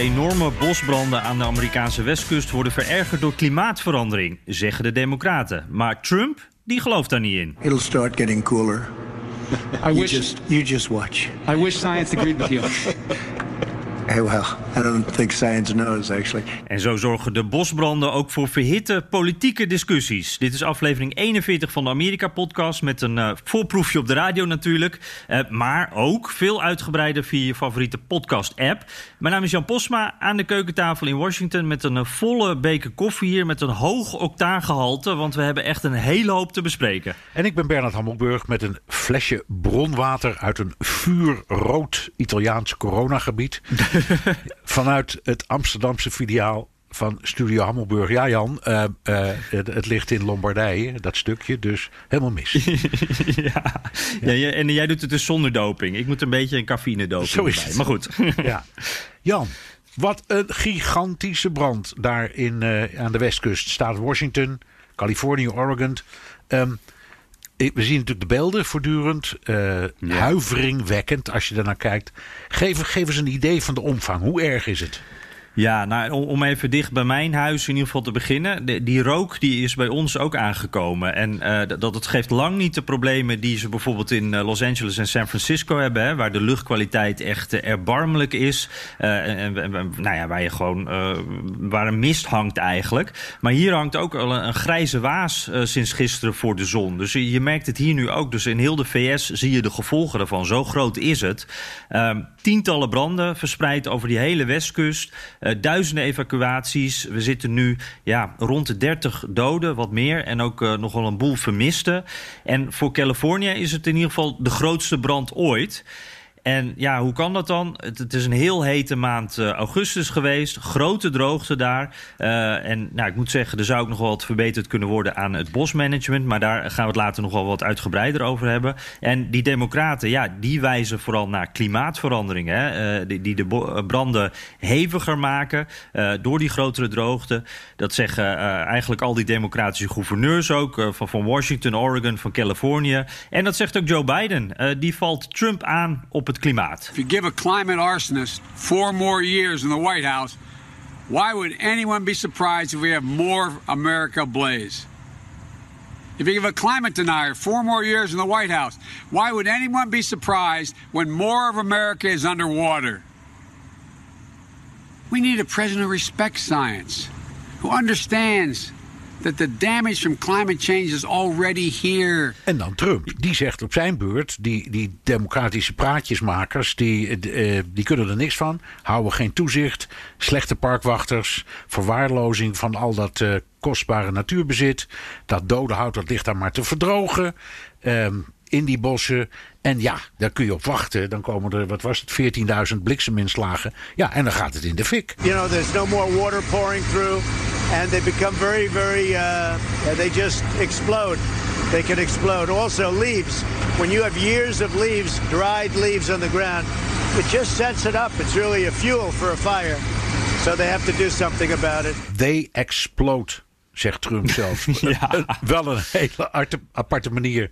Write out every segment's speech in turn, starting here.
Enorme bosbranden aan de Amerikaanse westkust worden verergerd door klimaatverandering, zeggen de Democraten. Maar Trump, die gelooft daar niet in. It'll start getting cooler. I You wish just, you just watch. I wish science agreed with you. Hey, well, I don't think science knows, actually. En zo zorgen de bosbranden ook voor verhitte politieke discussies. Dit is aflevering 41 van de Amerika-podcast met een eh, voorproefje op de radio natuurlijk. Eh, maar ook veel uitgebreider via je favoriete podcast-app. Mijn naam is Jan Posma aan de keukentafel in Washington... met een eh, volle beker koffie hier met een hoog octaangehalte... want we hebben echt een hele hoop te bespreken. En ik ben Bernard Hammelburg met een flesje bronwater uit een vuurrood Italiaans coronagebied. Vanuit het Amsterdamse filiaal van Studio Hammelburg. Ja, Jan, eh, eh, het, het ligt in Lombardije, dat stukje, dus helemaal mis. ja. Ja. ja, en jij doet het dus zonder doping. Ik moet een beetje een cafeïne doping Zo is erbij. het. Maar goed. ja. Jan, wat een gigantische brand daar in, eh, aan de westkust. Staat Washington, Californië, Oregon. Ik- we zien natuurlijk de beelden voortdurend. eh Huiveringwekkend als je daarnaar kijkt. Geef, geef eens een idee van de omvang. Hoe erg is het? Ja, nou, om, even dicht bij mijn huis in ieder geval te beginnen. Die rook die is bij ons ook aangekomen. En eh, dat, dat geeft lang niet de problemen die ze bijvoorbeeld in eh, Los Angeles en San Francisco hebben. Hè, waar de luchtkwaliteit echt eh, erbarmelijk is. En, nou ja, waar je gewoon waar een mist hangt eigenlijk. Maar hier hangt ook al een, grijze waas sinds gisteren voor de zon. Dus je, je merkt het hier nu ook. Dus in heel de VS zie je de gevolgen daarvan. Zo groot is het. Tientallen branden verspreid over die hele westkust. Eh, duizenden evacuaties. We zitten nu ja, rond de 30 doden, wat meer. En ook eh, nog wel een boel vermisten. En voor Californië is het in ieder geval de grootste brand ooit. En ja, hoe kan dat dan? Het, is een heel hete maand eh, augustus geweest. Grote droogte daar. Eh, en nou, ik moet zeggen, er zou ook nog wel wat verbeterd kunnen worden aan het bosmanagement. Maar daar gaan we het later nog wel wat uitgebreider over hebben. En die democraten, ja, die wijzen vooral naar klimaatverandering. Hè? eh, die, die de branden heviger maken door die grotere droogte. Dat zeggen eigenlijk al die democratische gouverneurs ook. van, van Washington, Oregon, van Californië. En dat zegt ook Joe Biden. Die valt Trump aan op het klimaat. If you give a climate arsonist four more years in the White House, why would anyone be surprised if we have more America blaze? If you give a climate denier four more years in the White House, why would anyone be surprised when more of America is underwater? We need a president who respects science, who understands that the damage from climate change is. En dan Trump. Die zegt op zijn beurt, die, die democratische praatjesmakers, die, eh, die kunnen er niks van. Houden geen toezicht. Slechte parkwachters. Verwaarlozing van al dat eh, kostbare natuurbezit. Dat dode hout, dat ligt daar maar te verdrogen. Ehm, in die bossen. En ja, daar kun je op wachten. Dan komen er, wat was het, 14.000 blikseminslagen. Ja, en dan gaat het in de fik. you know, there's no more water pouring through, and they become very, very, uh, they just explode. They can explode. Also, leaves. When you have years of leaves, dried leaves on the ground, it just sets it up. It's really a fuel for a fire. So they have to do something about it. They explode, zegt Trump zelf. Ja. Wel een hele arte- aparte manier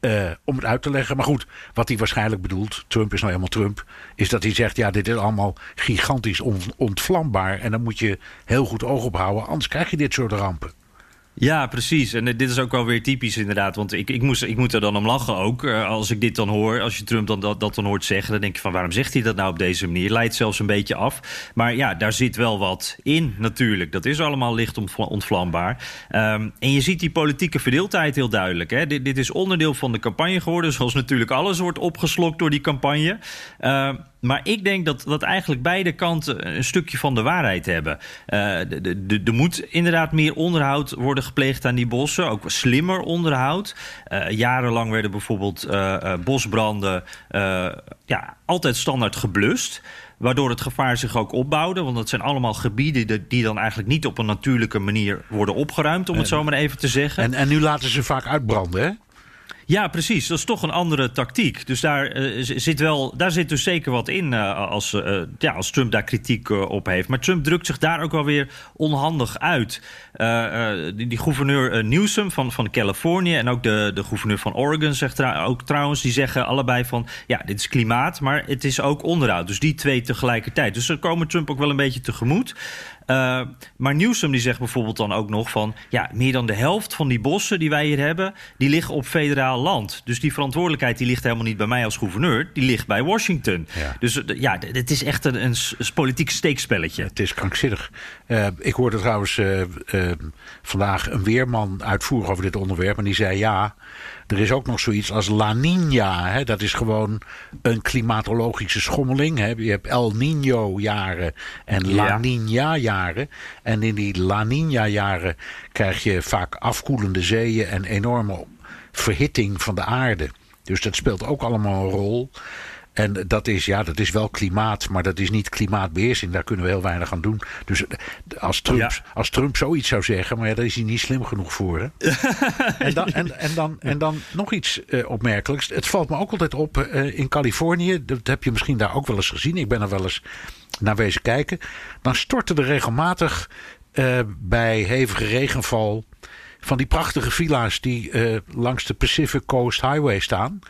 eh, om het uit te leggen. Maar goed, wat hij waarschijnlijk bedoelt, Trump is nou helemaal Trump, is dat hij zegt: ja, dit is allemaal gigantisch on- ontvlambaar. En dan moet je heel goed oog op houden, anders krijg je dit soort rampen. Ja, precies. En eh, dit is ook wel weer typisch inderdaad. Want ik, ik, moest, ik moet er dan om lachen ook. eh, als ik dit dan hoor, als je Trump dan, dat, dat dan hoort zeggen... dan denk je van waarom zegt hij dat nou op deze manier? Leidt zelfs een beetje af. Maar ja, daar zit wel wat in natuurlijk. Dat is allemaal licht ontvla- ontvlambaar. Ehm, en je ziet die politieke verdeeldheid heel duidelijk. Hè? Dit, dit is onderdeel van de campagne geworden. Zoals natuurlijk alles wordt opgeslokt door die campagne. Ehm, maar ik denk dat, dat eigenlijk beide kanten een stukje van de waarheid hebben. Er moet inderdaad meer onderhoud worden gepleegd aan die bossen. Ook slimmer onderhoud. jarenlang werden bijvoorbeeld bosbranden ja, altijd standaard geblust. Waardoor het gevaar zich ook opbouwde. Want dat zijn allemaal gebieden die dan eigenlijk niet op een natuurlijke manier worden opgeruimd, om het zo maar even te zeggen. En, en nu laten ze vaak uitbranden, hè? Ja, precies. Dat is toch een andere tactiek. Dus daar, uh, zit, wel, daar zit dus zeker wat in uh, als, uh, ja, als Trump daar kritiek op heeft. Maar Trump drukt zich daar ook wel weer onhandig uit. Die, die, gouverneur Newsom van, van Californië en ook de, de gouverneur van Oregon zegt trouw, ook trouwens, die zeggen allebei van ja, dit is klimaat, maar het is ook onderhoud. Dus die twee tegelijkertijd. Dus ze komen Trump ook wel een beetje tegemoet. Uh, maar Newsom die zegt bijvoorbeeld dan ook nog van... ja, meer dan de helft van die bossen die wij hier hebben... die liggen op federaal land. Dus die verantwoordelijkheid die ligt helemaal niet bij mij als gouverneur. Die ligt bij Washington. Dus uh, ja, het is echt een, een, politiek steekspelletje. Het is krankzinnig. Uh, ik hoorde trouwens vandaag een weerman uitvoeren over dit onderwerp... en die zei ja... Er is ook nog zoiets als La Nina. Hè? Dat is gewoon een klimatologische schommeling. Hè? Je hebt El Nino jaren en La ja. Nina jaren. En in die La Nina jaren krijg je vaak afkoelende zeeën en enorme verhitting van de aarde. Dus dat speelt ook allemaal een rol. En dat is, ja, dat is wel klimaat, maar dat is niet klimaatbeheersing. Daar kunnen we heel weinig aan doen. Dus eh, als Trump, als Trump zoiets zou zeggen, maar ja, daar is hij niet slim genoeg voor. Hè? en, dan, en, en, dan, en dan nog iets uh, opmerkelijks. Het valt me ook altijd op uh, in Californië. Dat heb je misschien daar ook wel eens gezien. Ik ben er wel eens naar wezen kijken. Dan storten er regelmatig uh, bij hevige regenval van die prachtige villa's die langs de Pacific Coast Highway staan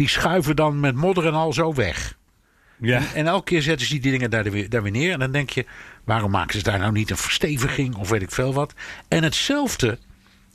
die schuiven dan met modder en al zo weg. Ja. En, en, elke keer zetten ze die dingen daar weer, daar weer neer. En dan denk je, waarom maken ze daar nou niet een versteviging of weet ik veel wat. En hetzelfde,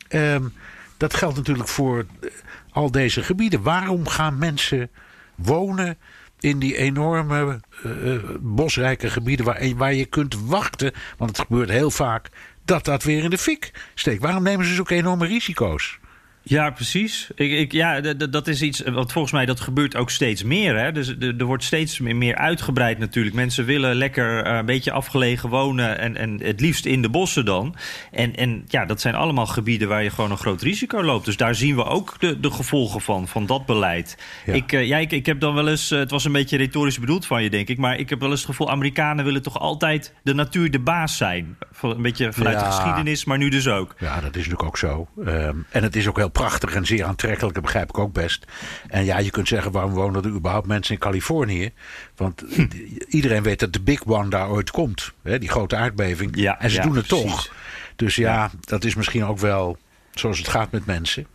um, dat geldt natuurlijk voor eh, al deze gebieden. Waarom gaan mensen wonen in die enorme uh, bosrijke gebieden waar, waar je kunt wachten, want het gebeurt heel vaak, dat dat weer in de fik steekt. Waarom nemen ze zulke enorme risico's? Ja, precies. Ik, ik, ja, dat is iets wat volgens mij dat gebeurt ook steeds meer. Hè? Dus er wordt steeds meer uitgebreid natuurlijk. Mensen willen lekker eh, een beetje afgelegen wonen en, en het liefst in de bossen dan. En, en ja, dat zijn allemaal gebieden waar je gewoon een groot risico loopt. Dus daar zien we ook de, de gevolgen van, van dat beleid. Ja. Ik, uh, ja, ik, ik heb dan wel eens, uh, het was een beetje retorisch bedoeld van je denk ik, maar ik heb wel eens het gevoel, Amerikanen willen toch altijd de natuur de baas zijn. Een beetje vanuit ja. de geschiedenis, maar nu dus ook. Ja, dat is natuurlijk ook zo. Um, en het is ook heel prachtig en zeer aantrekkelijk, dat begrijp ik ook best. En ja, je kunt zeggen, waarom wonen er überhaupt mensen in Californië? Want hm. iedereen weet dat de Big One daar ooit komt. Hè, die grote aardbeving. Ja, en ze ja, doen het precies. toch. Dus ja, ja, dat is misschien ook wel zoals het gaat met mensen.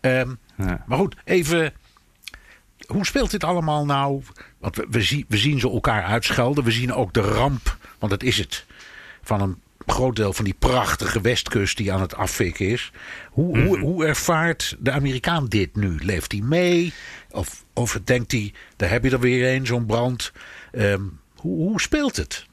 Um, ja. Maar goed, even. Hoe speelt dit allemaal nou? Want we, we, zien, we zien ze elkaar uitschelden. We zien ook de ramp, want dat is het. Van een groot deel van die prachtige westkust die aan het afvikken is. Hoe, mm -hmm. hoe, mhm. hoe ervaart de Amerikaan dit nu? Leeft hij mee? Of, of denkt hij, daar heb je er weer een, zo'n brand. Um, hoe, hoe speelt het?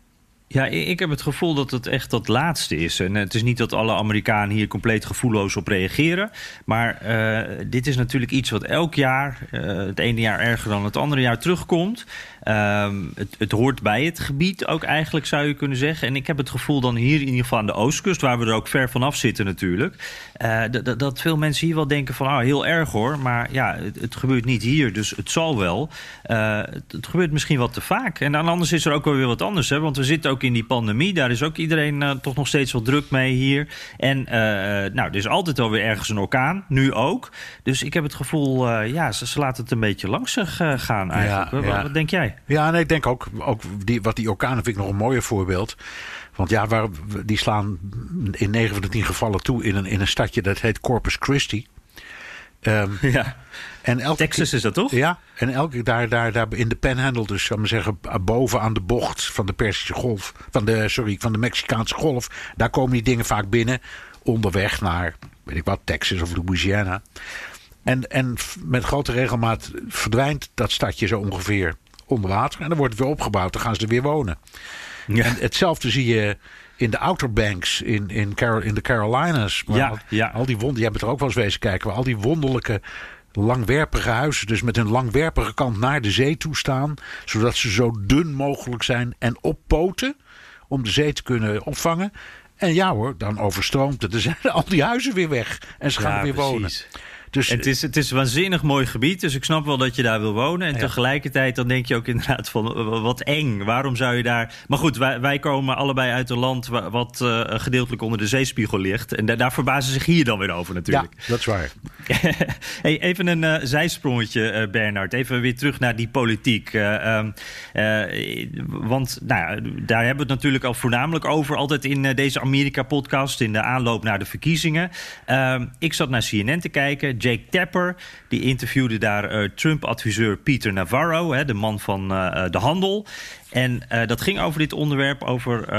Ja, ik heb het gevoel dat het echt dat laatste is. En het is niet dat alle Amerikanen hier compleet gevoelloos op reageren. Maar uh, dit is natuurlijk iets wat elk jaar, uh, het ene jaar erger dan het andere jaar, terugkomt. Um, het, het, hoort bij het gebied ook eigenlijk, zou je kunnen zeggen. En ik heb het gevoel dan hier in ieder geval aan de oostkust... waar we er ook ver vanaf zitten natuurlijk... Uh, dat veel mensen hier wel denken van, oh, heel erg hoor... maar ja, het, het gebeurt niet hier, dus het zal wel. Uh, het, het, gebeurt misschien wat te vaak. En dan anders is er ook wel weer wat anders, hè? want we zitten ook in die pandemie. Daar is ook iedereen uh, toch nog steeds wel druk mee hier. En nou, er is altijd wel weer ergens een orkaan, nu ook. Dus ik heb het gevoel, ja, ze, ze, laten het een beetje langs gaan eigenlijk. Ja, ja. Wat, wat denk jij? Ja, en ik denk ook, ook die, wat die orkanen vind ik nog een mooier voorbeeld. Want ja, waar, die slaan in 9 van de 10 gevallen toe in een, in een stadje dat heet Corpus Christi. Um, ja. En elke Texas is dat toch? Ja, en elke daar, daar, daar in de panhandle, dus zal maar zeggen, boven aan de bocht van de Persische golf, van de, sorry, van de Mexicaanse golf, daar komen die dingen vaak binnen onderweg naar, weet ik wat, Texas of Louisiana. En, en met grote regelmaat verdwijnt dat stadje zo ongeveer onder water. En dan wordt het weer opgebouwd. Dan gaan ze er weer wonen. Ja. En hetzelfde zie je in de Outer Banks in, in, Carol, in de Carolinas. Maar ja, al, ja. al die wonder, jij bent er ook wel eens wezen kijken. Waar al die wonderlijke langwerpige huizen, dus met een langwerpige kant naar de zee toe staan, zodat ze zo dun mogelijk zijn en op poten om de zee te kunnen opvangen. En ja hoor, dan overstroomt het. Er zijn al die huizen weer weg en ze gaan Ja, er weer wonen. Dus Het is, het is een waanzinnig mooi gebied, dus ik snap wel dat je daar wil wonen. En tegelijkertijd dan denk je ook inderdaad van eh, wat eng. Waarom zou je daar... Maar goed, wij, wij komen allebei uit een land wa- wat eh, gedeeltelijk onder de zeespiegel ligt. En da- daar verbazen zich hier dan weer over ja, natuurlijk. dat is waar. hey, even een eh, zijsprongetje, eh, Bernard. Even weer terug naar die politiek. Eh, ehm, eh, want nou, ja, daar hebben we het natuurlijk al voornamelijk over. Altijd in deze Amerika-podcast, in de aanloop naar de verkiezingen. Ehm, ik zat naar CNN te kijken. Jake Tapper, die interviewde daar eh, Trump-adviseur Peter Navarro... Hè, de man van eh, eh, de handel. En dat ging over dit onderwerp, over,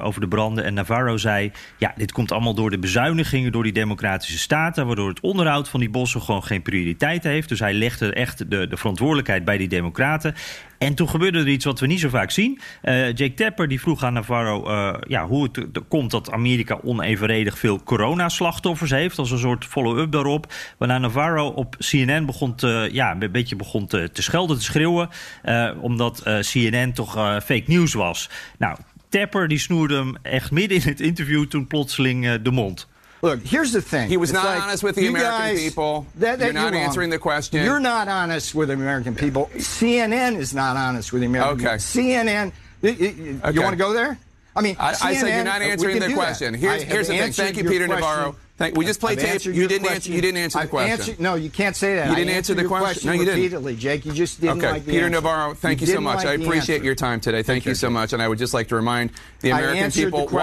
over de branden. En Navarro zei: Ja, dit komt allemaal door de bezuinigingen door die democratische staten. Waardoor het onderhoud van die bossen gewoon geen prioriteit heeft. Dus hij legde echt de verantwoordelijkheid bij die democraten. En toen gebeurde er iets wat we niet zo vaak zien. Eh, Jake Tapper die vroeg aan Navarro eh, ja, hoe het komt dat Amerika onevenredig veel coronaslachtoffers heeft. Als een soort follow-up daarop. Waarna Navarro op CNN begon te, ja, een beetje begon te, schelden, te schreeuwen. eh, omdat CNN toch fake news was. Nou, Tapper die snoerde hem echt midden in het interview toen plotseling de mond. Look, here's the thing. He was It's not like, honest with the American guys- people. That, that You're not wrong. answering the question. You're not honest with the American people. CNN is not honest with the American Okay. people. CNN. You, you- Okay. you want to go there? I mean, I, I said you're not answering the question. Here's, here's the thing. Thank you, Peter question. Navarro. Thank, we just played I've tape. You didn't answer. You didn't answer the question. answered- no, you can't say that. You didn't answer the your question. No, you didn't. repeatedly, Jake. You just didn't Okay, like the Peter answer. Navarro, thank you, so much. like I appreciate answer. your time today. Thank you so much. And I would just like to remind the American people question.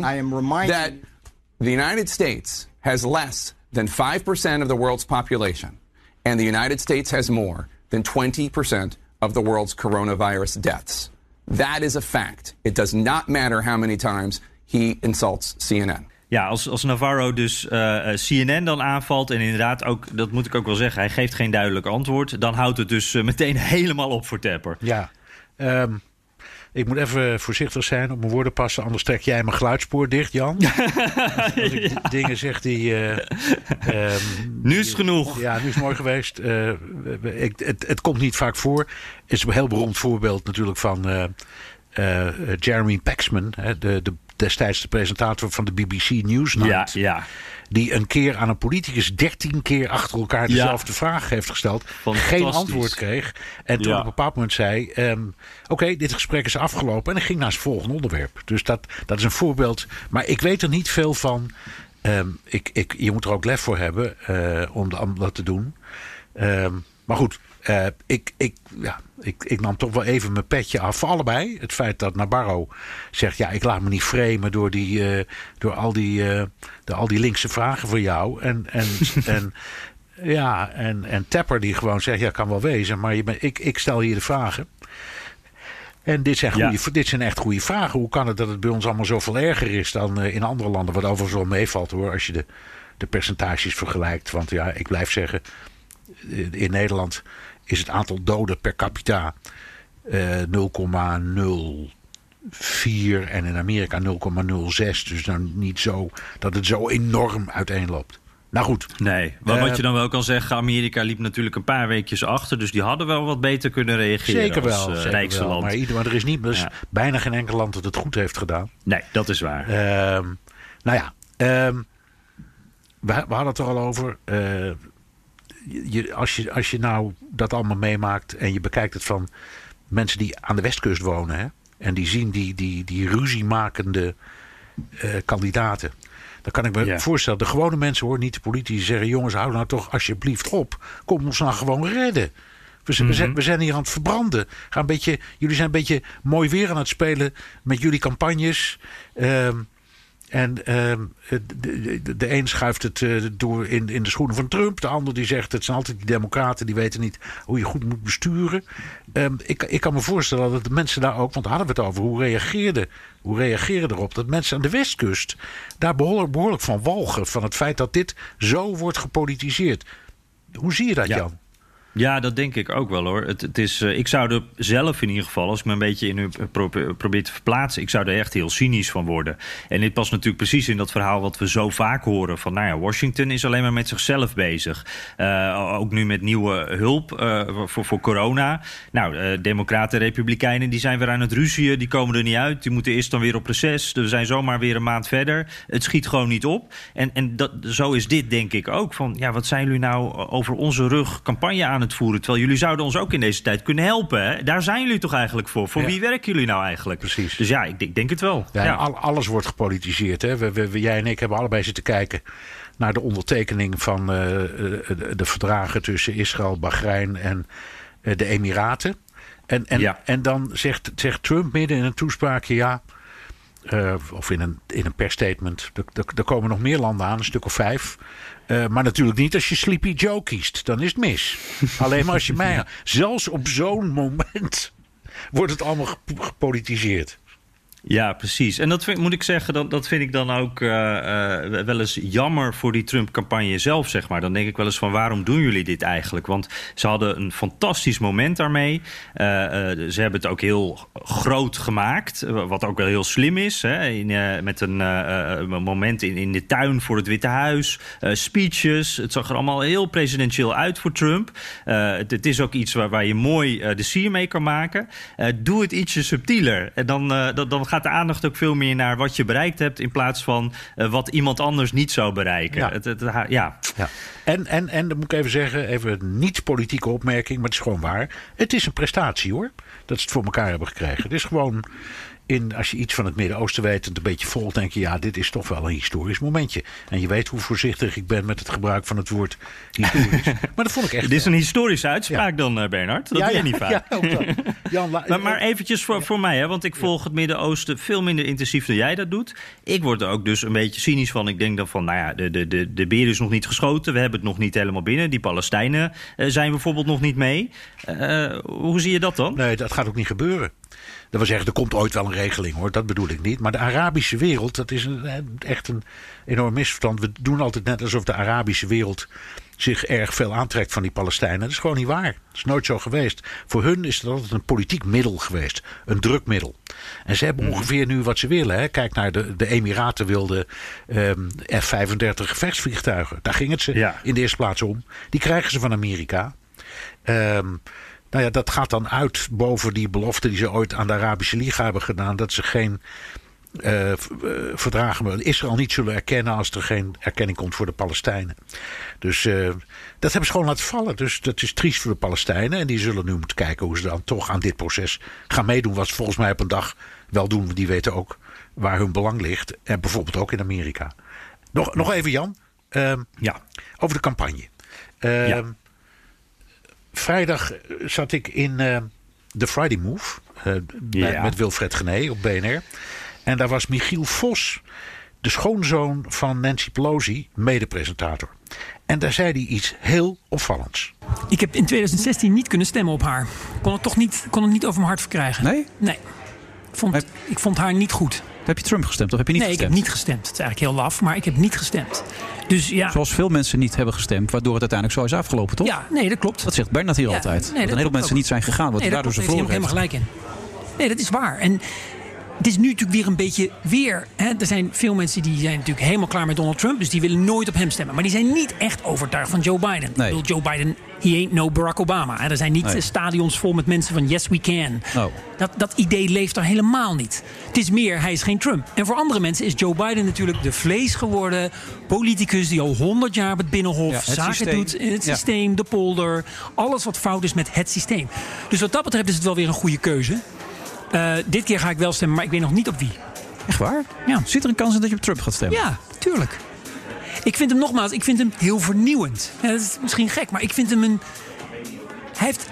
watching I am reminding- that the United States has less than 5% of the world's population, and the United States has more than 20% of the world's coronavirus deaths. That is a fact. It does not matter how many times he insults CNN. Ja, als, als Navarro dus eh, eh, CNN dan aanvalt... en inderdaad ook, dat moet ik ook wel zeggen... hij geeft geen duidelijk antwoord... dan houdt het dus eh, meteen helemaal op voor Tapper. Ja, ehm, ik moet even voorzichtig zijn, op mijn woorden passen, anders trek jij mijn geluidspoor dicht, Jan. Als ik dingen zeg die. eh, ehm, Nu is het genoeg. ja, nu is het mooi geweest. Eh, ik, het, het komt niet vaak voor. Het is een heel beroemd voorbeeld natuurlijk van eh, Jeremy Paxman, hè, de, de, destijds de presentator van de BBC Ja, Newsnight. ja. Die een keer aan een politicus dertien keer achter elkaar dezelfde vraag heeft gesteld. Geen antwoord kreeg. En toen Ja. op een bepaald moment zei: ehm, Oké, dit gesprek is afgelopen. En ik ging naar het volgende onderwerp. Dus dat, dat is een voorbeeld. Maar ik weet er niet veel van. Ehm, ik, ik, je moet er ook lef voor hebben eh, om, de- om dat te doen. Ehm, maar goed, eh, ik, ik, ja, ik, ik nam toch wel even mijn petje af voor allebei. Het feit dat Nabarro zegt: ja, ik laat me niet framen door, die, eh, door al, die, eh, door al die linkse vragen voor jou. En, en, en, ja, en, en Tapper die gewoon zegt: ja, kan wel wezen, maar je ik, ik stel hier de vragen. En dit zijn, goede, Ja. dit zijn echt goede vragen. Hoe kan het dat het bij ons allemaal zoveel erger is dan in andere landen? Wat overigens wel meevalt hoor, als je de, de percentages vergelijkt. Want ja, ik blijf zeggen, in Nederland is het aantal doden per capita eh 0,04 en in Amerika 0,06. Dus dan niet zo dat het zo enorm uiteenloopt. Nou goed, Nee, Eh, wat je dan wel kan zeggen... Amerika liep natuurlijk een paar weekjes achter... dus die hadden wel wat beter kunnen reageren zeker als wel. eh, zeker rijkste wel. land. Maar, ieder, maar er is, niet, Ja. bijna geen enkel land dat het goed heeft gedaan. Nee, dat is waar. Ehm, nou ja, ehm, we, we hadden het er al over. Je, als, je, als je nou dat allemaal meemaakt en je bekijkt het van mensen die aan de westkust wonen. Hè, en die zien die, die, die ruziemakende eh, kandidaten. Dan kan ik me Ja. voorstellen, de gewone mensen hoor, niet de politici zeggen: jongens, hou nou toch alsjeblieft op. Kom ons nou gewoon redden. We zijn, we, zijn, we zijn hier aan het verbranden. Ga een beetje, jullie zijn een beetje mooi weer aan het spelen met jullie campagnes. Ehm, en ehm, de, de, de, de een schuift het eh, door in, in de schoenen van Trump. De ander die zegt het zijn altijd die democraten die weten niet hoe je goed moet besturen. Ehm, ik, ik kan me voorstellen dat de mensen daar ook, want daar hadden we het over, hoe reageerden, hoe reageren erop dat mensen aan de westkust daar behoorlijk, behoorlijk van walgen. Van het feit dat dit zo wordt gepolitiseerd. Hoe zie je dat, Ja. Jan? Ja, dat denk ik ook wel hoor. Het, het is, uh, ik zou er zelf in ieder geval, als ik me een beetje in u pro probeer te verplaatsen, ik zou er echt heel cynisch van worden. En dit past natuurlijk precies in dat verhaal wat we zo vaak horen: van nou ja, Washington is alleen maar met zichzelf bezig. Uh, ook nu met nieuwe hulp uh, voor, voor corona. Nou, Democraten en Republikeinen die zijn weer aan het ruzien, die komen er niet uit. Die moeten eerst dan weer op reces. We zijn zomaar weer een maand verder. Het schiet gewoon niet op. En, en dat, zo is dit denk ik ook. Van ja, wat zijn jullie nou over onze rug campagne aan het voeren? Terwijl jullie zouden ons ook in deze tijd kunnen helpen. Hè? Daar zijn jullie toch eigenlijk voor? Voor Ja. wie werken jullie nou eigenlijk? Precies. Dus ja, ik, ik denk het wel. Ja, Ja. al- alles wordt gepolitiseerd. Hè? We, we- we- jij en ik hebben allebei zitten kijken naar de ondertekening van eh, de, de verdragen tussen Israël, Bahrein en eh, de Emiraten. En, en, en dan zegt, zegt Trump midden in een toespraakje: ja. Eh, of in een, in een persstatement. Er, komen nog meer landen aan, een stuk of vijf. Eh, maar natuurlijk niet als je Sleepy Joe kiest. Dan is het mis. Alleen maar als je mij. Zelfs op zo'n moment wordt het allemaal gep- gepolitiseerd. Ja, precies. En dat vind, moet ik zeggen, dat, dat vind ik dan ook eh, eh, wel eens jammer voor die Trump-campagne zelf, zeg maar. Dan denk ik wel eens van, waarom doen jullie dit eigenlijk? Want ze hadden een fantastisch moment daarmee. Eh, ze hebben het ook heel groot gemaakt, wat ook wel heel slim is. Hè? In, met een moment in, in de tuin voor het Witte Huis, speeches. Het zag er allemaal heel presidentieel uit voor Trump. Het, het is ook iets waar, waar je mooi de sier mee kan maken. Doe het ietsje subtieler. En dan, dan gaat de aandacht ook veel meer naar wat je bereikt hebt... in plaats van eh, wat iemand anders niet zou bereiken. Ja. Het, ja. Ja. En, en, en, dat moet ik even zeggen, even een niet-politieke opmerking, maar het is gewoon waar. Het is een prestatie hoor, dat ze het voor elkaar hebben gekregen. Het is gewoon, in, als je iets van het Midden-Oosten weet en het een beetje volgt, denk je, ja, dit is toch wel een historisch momentje. En je weet hoe voorzichtig ik ben met het gebruik van het woord historisch. maar dat vond ik echt Dit is een historische uitspraak dan, eh, Bernard. Dat Ja, doe je ja, niet vaak. Jan, Maar, maar eventjes voor, voor mij, hè, want ik volg het Midden-Oosten veel minder intensief dan jij dat doet. Ik word er ook dus een beetje cynisch van. Ik denk dan van, nou ja, de, de, de, de beer is nog niet geschoten. We hebben het nog niet helemaal binnen. Die Palestijnen eh, zijn bijvoorbeeld nog niet mee. Eh, hoe zie je dat dan? Nee, dat gaat ook niet gebeuren. Dat wil zeggen, er komt ooit wel een regeling hoor, dat bedoel ik niet. Maar de Arabische wereld, dat is een, echt een enorm misverstand. We doen altijd net alsof de Arabische wereld zich erg veel aantrekt van die Palestijnen. Dat is gewoon niet waar. Dat is nooit zo geweest. Voor hun is het altijd een politiek middel geweest. Een drukmiddel. En ze hebben ongeveer nu wat ze willen. Hè. Kijk naar de, de Emiraten wilden ehm, F-35 gevechtsvliegtuigen. Daar ging het ze Ja. in de eerste plaats om. Die krijgen ze van Amerika. Ehm, nou ja, dat gaat dan uit boven die belofte die ze ooit aan de Arabische Liga hebben gedaan. Dat ze geen eh, eh, verdragen met Israël niet zullen erkennen als er geen erkenning komt voor de Palestijnen. Dus eh, dat hebben ze gewoon laten vallen. Dus dat is triest voor de Palestijnen. En die zullen nu moeten kijken hoe ze dan toch aan dit proces gaan meedoen. Wat ze volgens mij op een dag wel doen. Die weten ook waar hun belang ligt. En bijvoorbeeld ook in Amerika. Nog, nog even Jan. Ehm, Ja. over de campagne. Ehm, Ja. Vrijdag zat ik in eh The Friday Move. eh, bij- Ja. met Wilfred Gené op BNR. En daar was Michiel Vos, de schoonzoon van Nancy Pelosi, medepresentator. En daar zei hij iets heel opvallends. Ik heb in 2016 niet kunnen stemmen op haar. Kon het toch niet, kon het niet over mijn hart verkrijgen. Nee? Nee. Ik vond, ik vond haar niet goed. Heb je Trump gestemd of heb je niet nee, gestemd? ik heb niet gestemd. Het is eigenlijk heel laf, maar ik heb niet gestemd. Dus ja. Zoals veel mensen niet hebben gestemd, waardoor het uiteindelijk zo is afgelopen, toch? Ja, nee, dat klopt. Dat zegt Bernard hier Ja, altijd. nee, dat een dat heleboel mensen ook. niet zijn gegaan, want nee, dat daardoor ze heeft verloren hij helemaal gelijk in. Nee, dat is waar. En het is nu natuurlijk weer een beetje weer. Hè? Er zijn veel mensen die zijn natuurlijk helemaal klaar met Donald Trump. Dus die willen nooit op hem stemmen. Maar die zijn niet echt overtuigd van Joe Biden. Nee. Ik bedoel, Joe Biden, he ain't no Barack Obama. Hè? Er zijn niet Nee. eh, stadions vol met mensen van yes we can. Oh. Dat, dat idee leeft er helemaal niet. Het is meer, hij is geen Trump. En voor andere mensen is Joe Biden natuurlijk de vlees geworden politicus die al 100 jaar op het Binnenhof Ja, het zaken systeem. doet in het Ja. systeem, de polder. Alles wat fout is met het systeem. Dus wat dat betreft is het wel weer een goede keuze. Eh, dit keer ga ik wel stemmen, maar ik weet nog niet op wie. Echt waar? Ja. Zit er een kans in dat je op Trump gaat stemmen? Ja, tuurlijk. Ik vind hem nogmaals, ik vind hem heel vernieuwend. Ja, dat is misschien gek, maar ik vind hem een. Hij heeft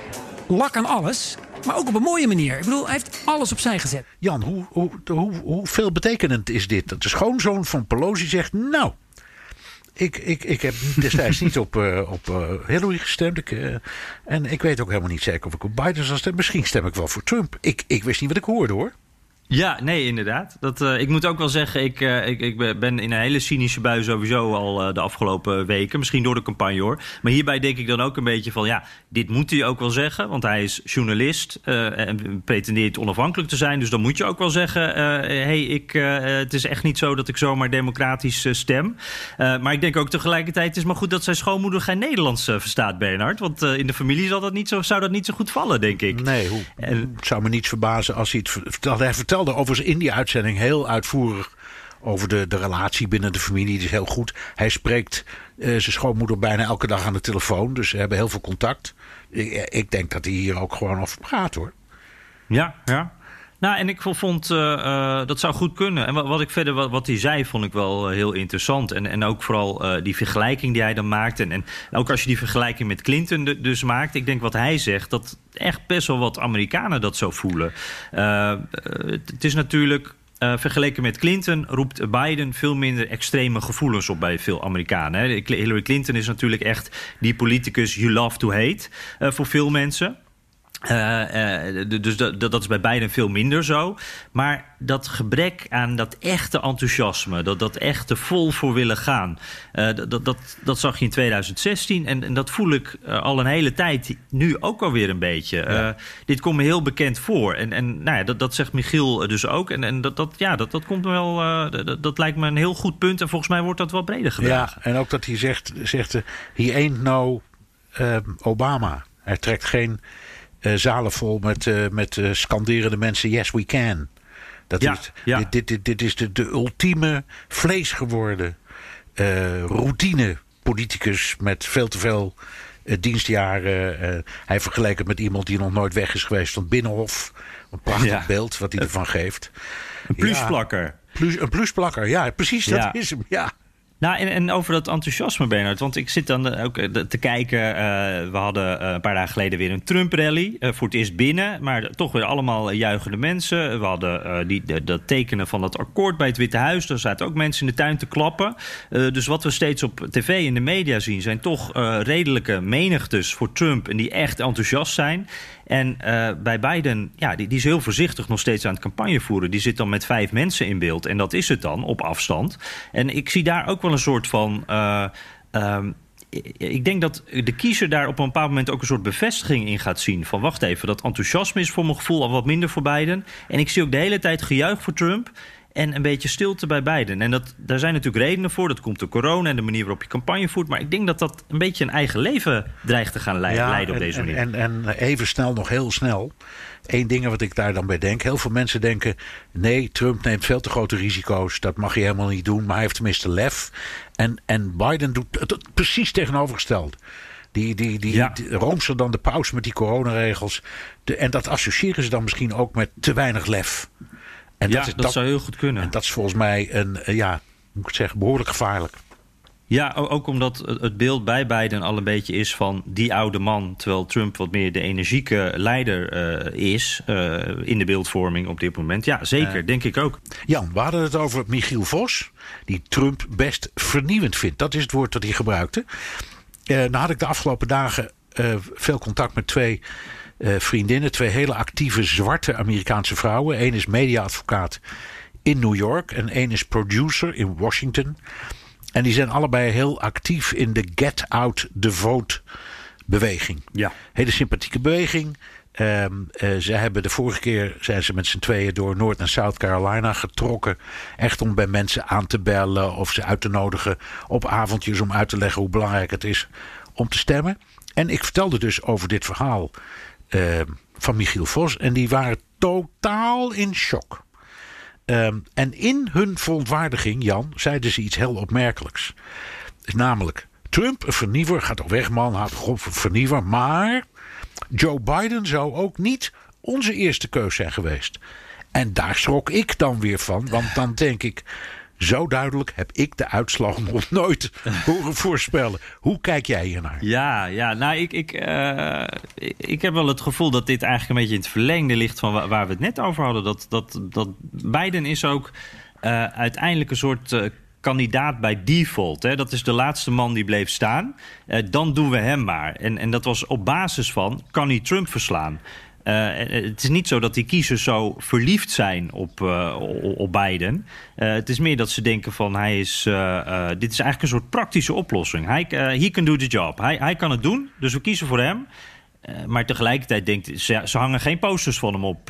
lak aan alles, maar ook op een mooie manier. Ik bedoel, hij heeft alles opzij gezet. Jan, hoe, hoe, hoe, hoe veel betekenend is dit? Dat de schoonzoon van Pelosi zegt, nou... Ik, ik, ik heb destijds niet op, eh, op eh, Hillary gestemd. Ik, eh, en ik weet ook helemaal niet zeker of ik op Biden zal stemmen. Misschien stem ik wel voor Trump. Ik, ik wist niet wat ik hoorde hoor. Ja, nee, inderdaad. Dat, uh, ik moet ook wel zeggen, ik, uh, ik, ik ben in een hele cynische bui sowieso al uh, de afgelopen weken. Misschien door de campagne hoor. Maar hierbij denk ik dan ook een beetje van, ja, dit moet hij ook wel zeggen. Want hij is journalist en pretendeert onafhankelijk te zijn. Dus dan moet je ook wel zeggen, hé, hey, ik, het is echt niet zo dat ik zomaar democratisch stem. maar ik denk ook tegelijkertijd, het is maar goed dat zijn schoonmoeder geen Nederlands verstaat, Bernard. Want in de familie zal dat niet zo, zou dat niet zo goed vallen, denk ik. Nee, hoe, en, het zou me niet verbazen als hij het. Hij vertelde vertelde overigens in die uitzending heel uitvoerig over de, de relatie binnen de familie. Die is heel goed. Hij spreekt uh, zijn schoonmoeder bijna elke dag aan de telefoon. Dus ze hebben heel veel contact. Ik, ik denk dat hij hier ook gewoon over praat hoor. Ja, ja. Nou, en ik vond uh, uh, dat zou goed kunnen. En wat, wat ik verder, wat, hij zei, vond ik wel uh, heel interessant. En, en ook vooral die vergelijking die hij dan maakt. En, en ook als je die vergelijking met Clinton dus maakt. Ik denk wat hij zegt, dat echt best wel wat Amerikanen dat zo voelen. het is natuurlijk. Vergeleken met Clinton roept Biden veel minder extreme gevoelens op bij veel Amerikanen. Hè. Hillary Clinton is natuurlijk echt die politicus you love to hate voor veel mensen. Uh, uh, dus dat, dat is bij beiden veel minder zo. Maar dat gebrek aan dat echte enthousiasme, dat, dat echte vol voor willen gaan, uh, dat, dat, dat zag je in 2016 en, en dat voel ik al een hele tijd nu ook alweer een beetje. Ja. dit komt me heel bekend voor. En, en nou ja, dat, dat zegt Michiel dus ook. En, en dat, dat, ja, dat, dat komt me wel, dat, dat lijkt me een heel goed punt. En volgens mij wordt dat wel breder gedragen. Ja, en ook dat hij zegt, zegt he ain't no Obama. Hij trekt geen zalen vol met, uh, met uh, scanderende mensen: Yes, we can. Dat ja, is, ja. Dit, dit, dit, dit, is de, de ultieme vlees geworden routine politicus met veel te veel dienstjaren. hij vergelijkt het met iemand die nog nooit weg is geweest van Binnenhof. Een prachtig Ja. beeld wat hij ervan geeft. Een plusplakker. Plus, een plusplakker, ja, precies, dat Ja. is hem. Ja. Nou, en, en over dat enthousiasme, Bernard. Want ik zit dan ook eh, te kijken. eh, we hadden eh, een paar dagen geleden weer een Trump-rally. eh, voor het eerst binnen, maar toch weer allemaal juichende mensen. We hadden eh, die, dat tekenen van het akkoord bij het Witte Huis. Daar zaten ook mensen in de tuin te klappen. Eh, dus wat we steeds op tv en de media zien... zijn toch eh, redelijke menigtes voor Trump... en die echt enthousiast zijn. En eh, bij Biden, ja, die, die is heel voorzichtig nog steeds aan het campagne voeren. Die zit dan met vijf mensen in beeld. En dat is het dan, op afstand. En ik zie daar ook wel een soort van... eh, ehm, ik- denk dat de kiezer daar op een bepaald moment ook een soort bevestiging in gaat zien. Van wacht even, dat enthousiasme is voor mijn gevoel al wat minder voor Biden. En ik zie ook de hele tijd gejuich voor Trump. En een beetje stilte bij Biden. En dat, daar zijn natuurlijk redenen voor. Dat komt door corona en de manier waarop je campagne voert. Maar ik denk dat dat een beetje een eigen leven dreigt te gaan leiden, leiden op en, deze manier. En, en, en even snel, nog heel snel. Eén ding wat ik daar dan bij denk. Heel veel mensen denken... nee, Trump neemt veel te grote risico's. Dat mag hij helemaal niet doen. Maar hij heeft tenminste lef. En, en Biden doet het, het precies tegenovergesteld. Die, die, die, Ja. die roomser dan de paus met die coronaregels. De, en dat associëren ze dan misschien ook met te weinig lef. En ja, dat, zou heel goed kunnen. En dat is volgens mij een, eh, ja, hoe moet ik zeggen, behoorlijk gevaarlijk. Ja, ook omdat het beeld bij Biden al een beetje is van die oude man. Terwijl Trump wat meer de energieke leider eh, is eh, in de beeldvorming op dit moment. Ja, zeker, denk ik ook. Jan, we hadden het over Michiel Vos, die Trump best vernieuwend vindt. Dat is het woord dat hij gebruikte. Nou had ik de afgelopen dagen veel contact met twee vriendinnen. Twee hele actieve zwarte Amerikaanse vrouwen. Eén is mediaadvocaat in New York en één is producer in Washington. En die zijn allebei heel actief in de Get Out the Vote beweging. Ja. Hele sympathieke beweging. Ehm, eh, ze hebben de vorige keer zijn ze met z'n tweeën door Noord- en South Carolina getrokken. Echt om bij mensen aan te bellen of ze uit te nodigen op avondjes om uit te leggen hoe belangrijk het is om te stemmen. En ik vertelde dus over dit verhaal ehm, van Michiel Vos. En die waren totaal in shock. Ehm, en in hun verontwaardiging, Jan, zeiden ze iets heel opmerkelijks. Namelijk, Trump, een vernieuwer, gaat toch weg man, had een vernieuwer. Maar Joe Biden zou ook niet onze eerste keus zijn geweest. En daar schrok ik dan weer van, want dan denk ik... Zo duidelijk heb ik de uitslag nog nooit horen voorspellen. Hoe kijk jij hier naar? Ja, ja nou, ik, ik, eh, ik- heb wel het gevoel dat dit eigenlijk een beetje in het verlengde ligt van wa- waar we het net over hadden. Dat, dat, dat Biden is ook eh, uiteindelijk een soort eh, kandidaat bij default. Hè? Dat is de laatste man die bleef staan. Dan doen we hem maar. En, en dat was op basis van, kan hij Trump verslaan? Eh, en het is niet zo dat die kiezers zo verliefd zijn op, uh, op Biden. Het is meer dat ze denken van hij is, dit is eigenlijk een soort praktische oplossing. Hij he can do the job. Hij, hij kan het doen, dus we kiezen voor hem. maar tegelijkertijd denkt ze, ze hangen geen posters van hem op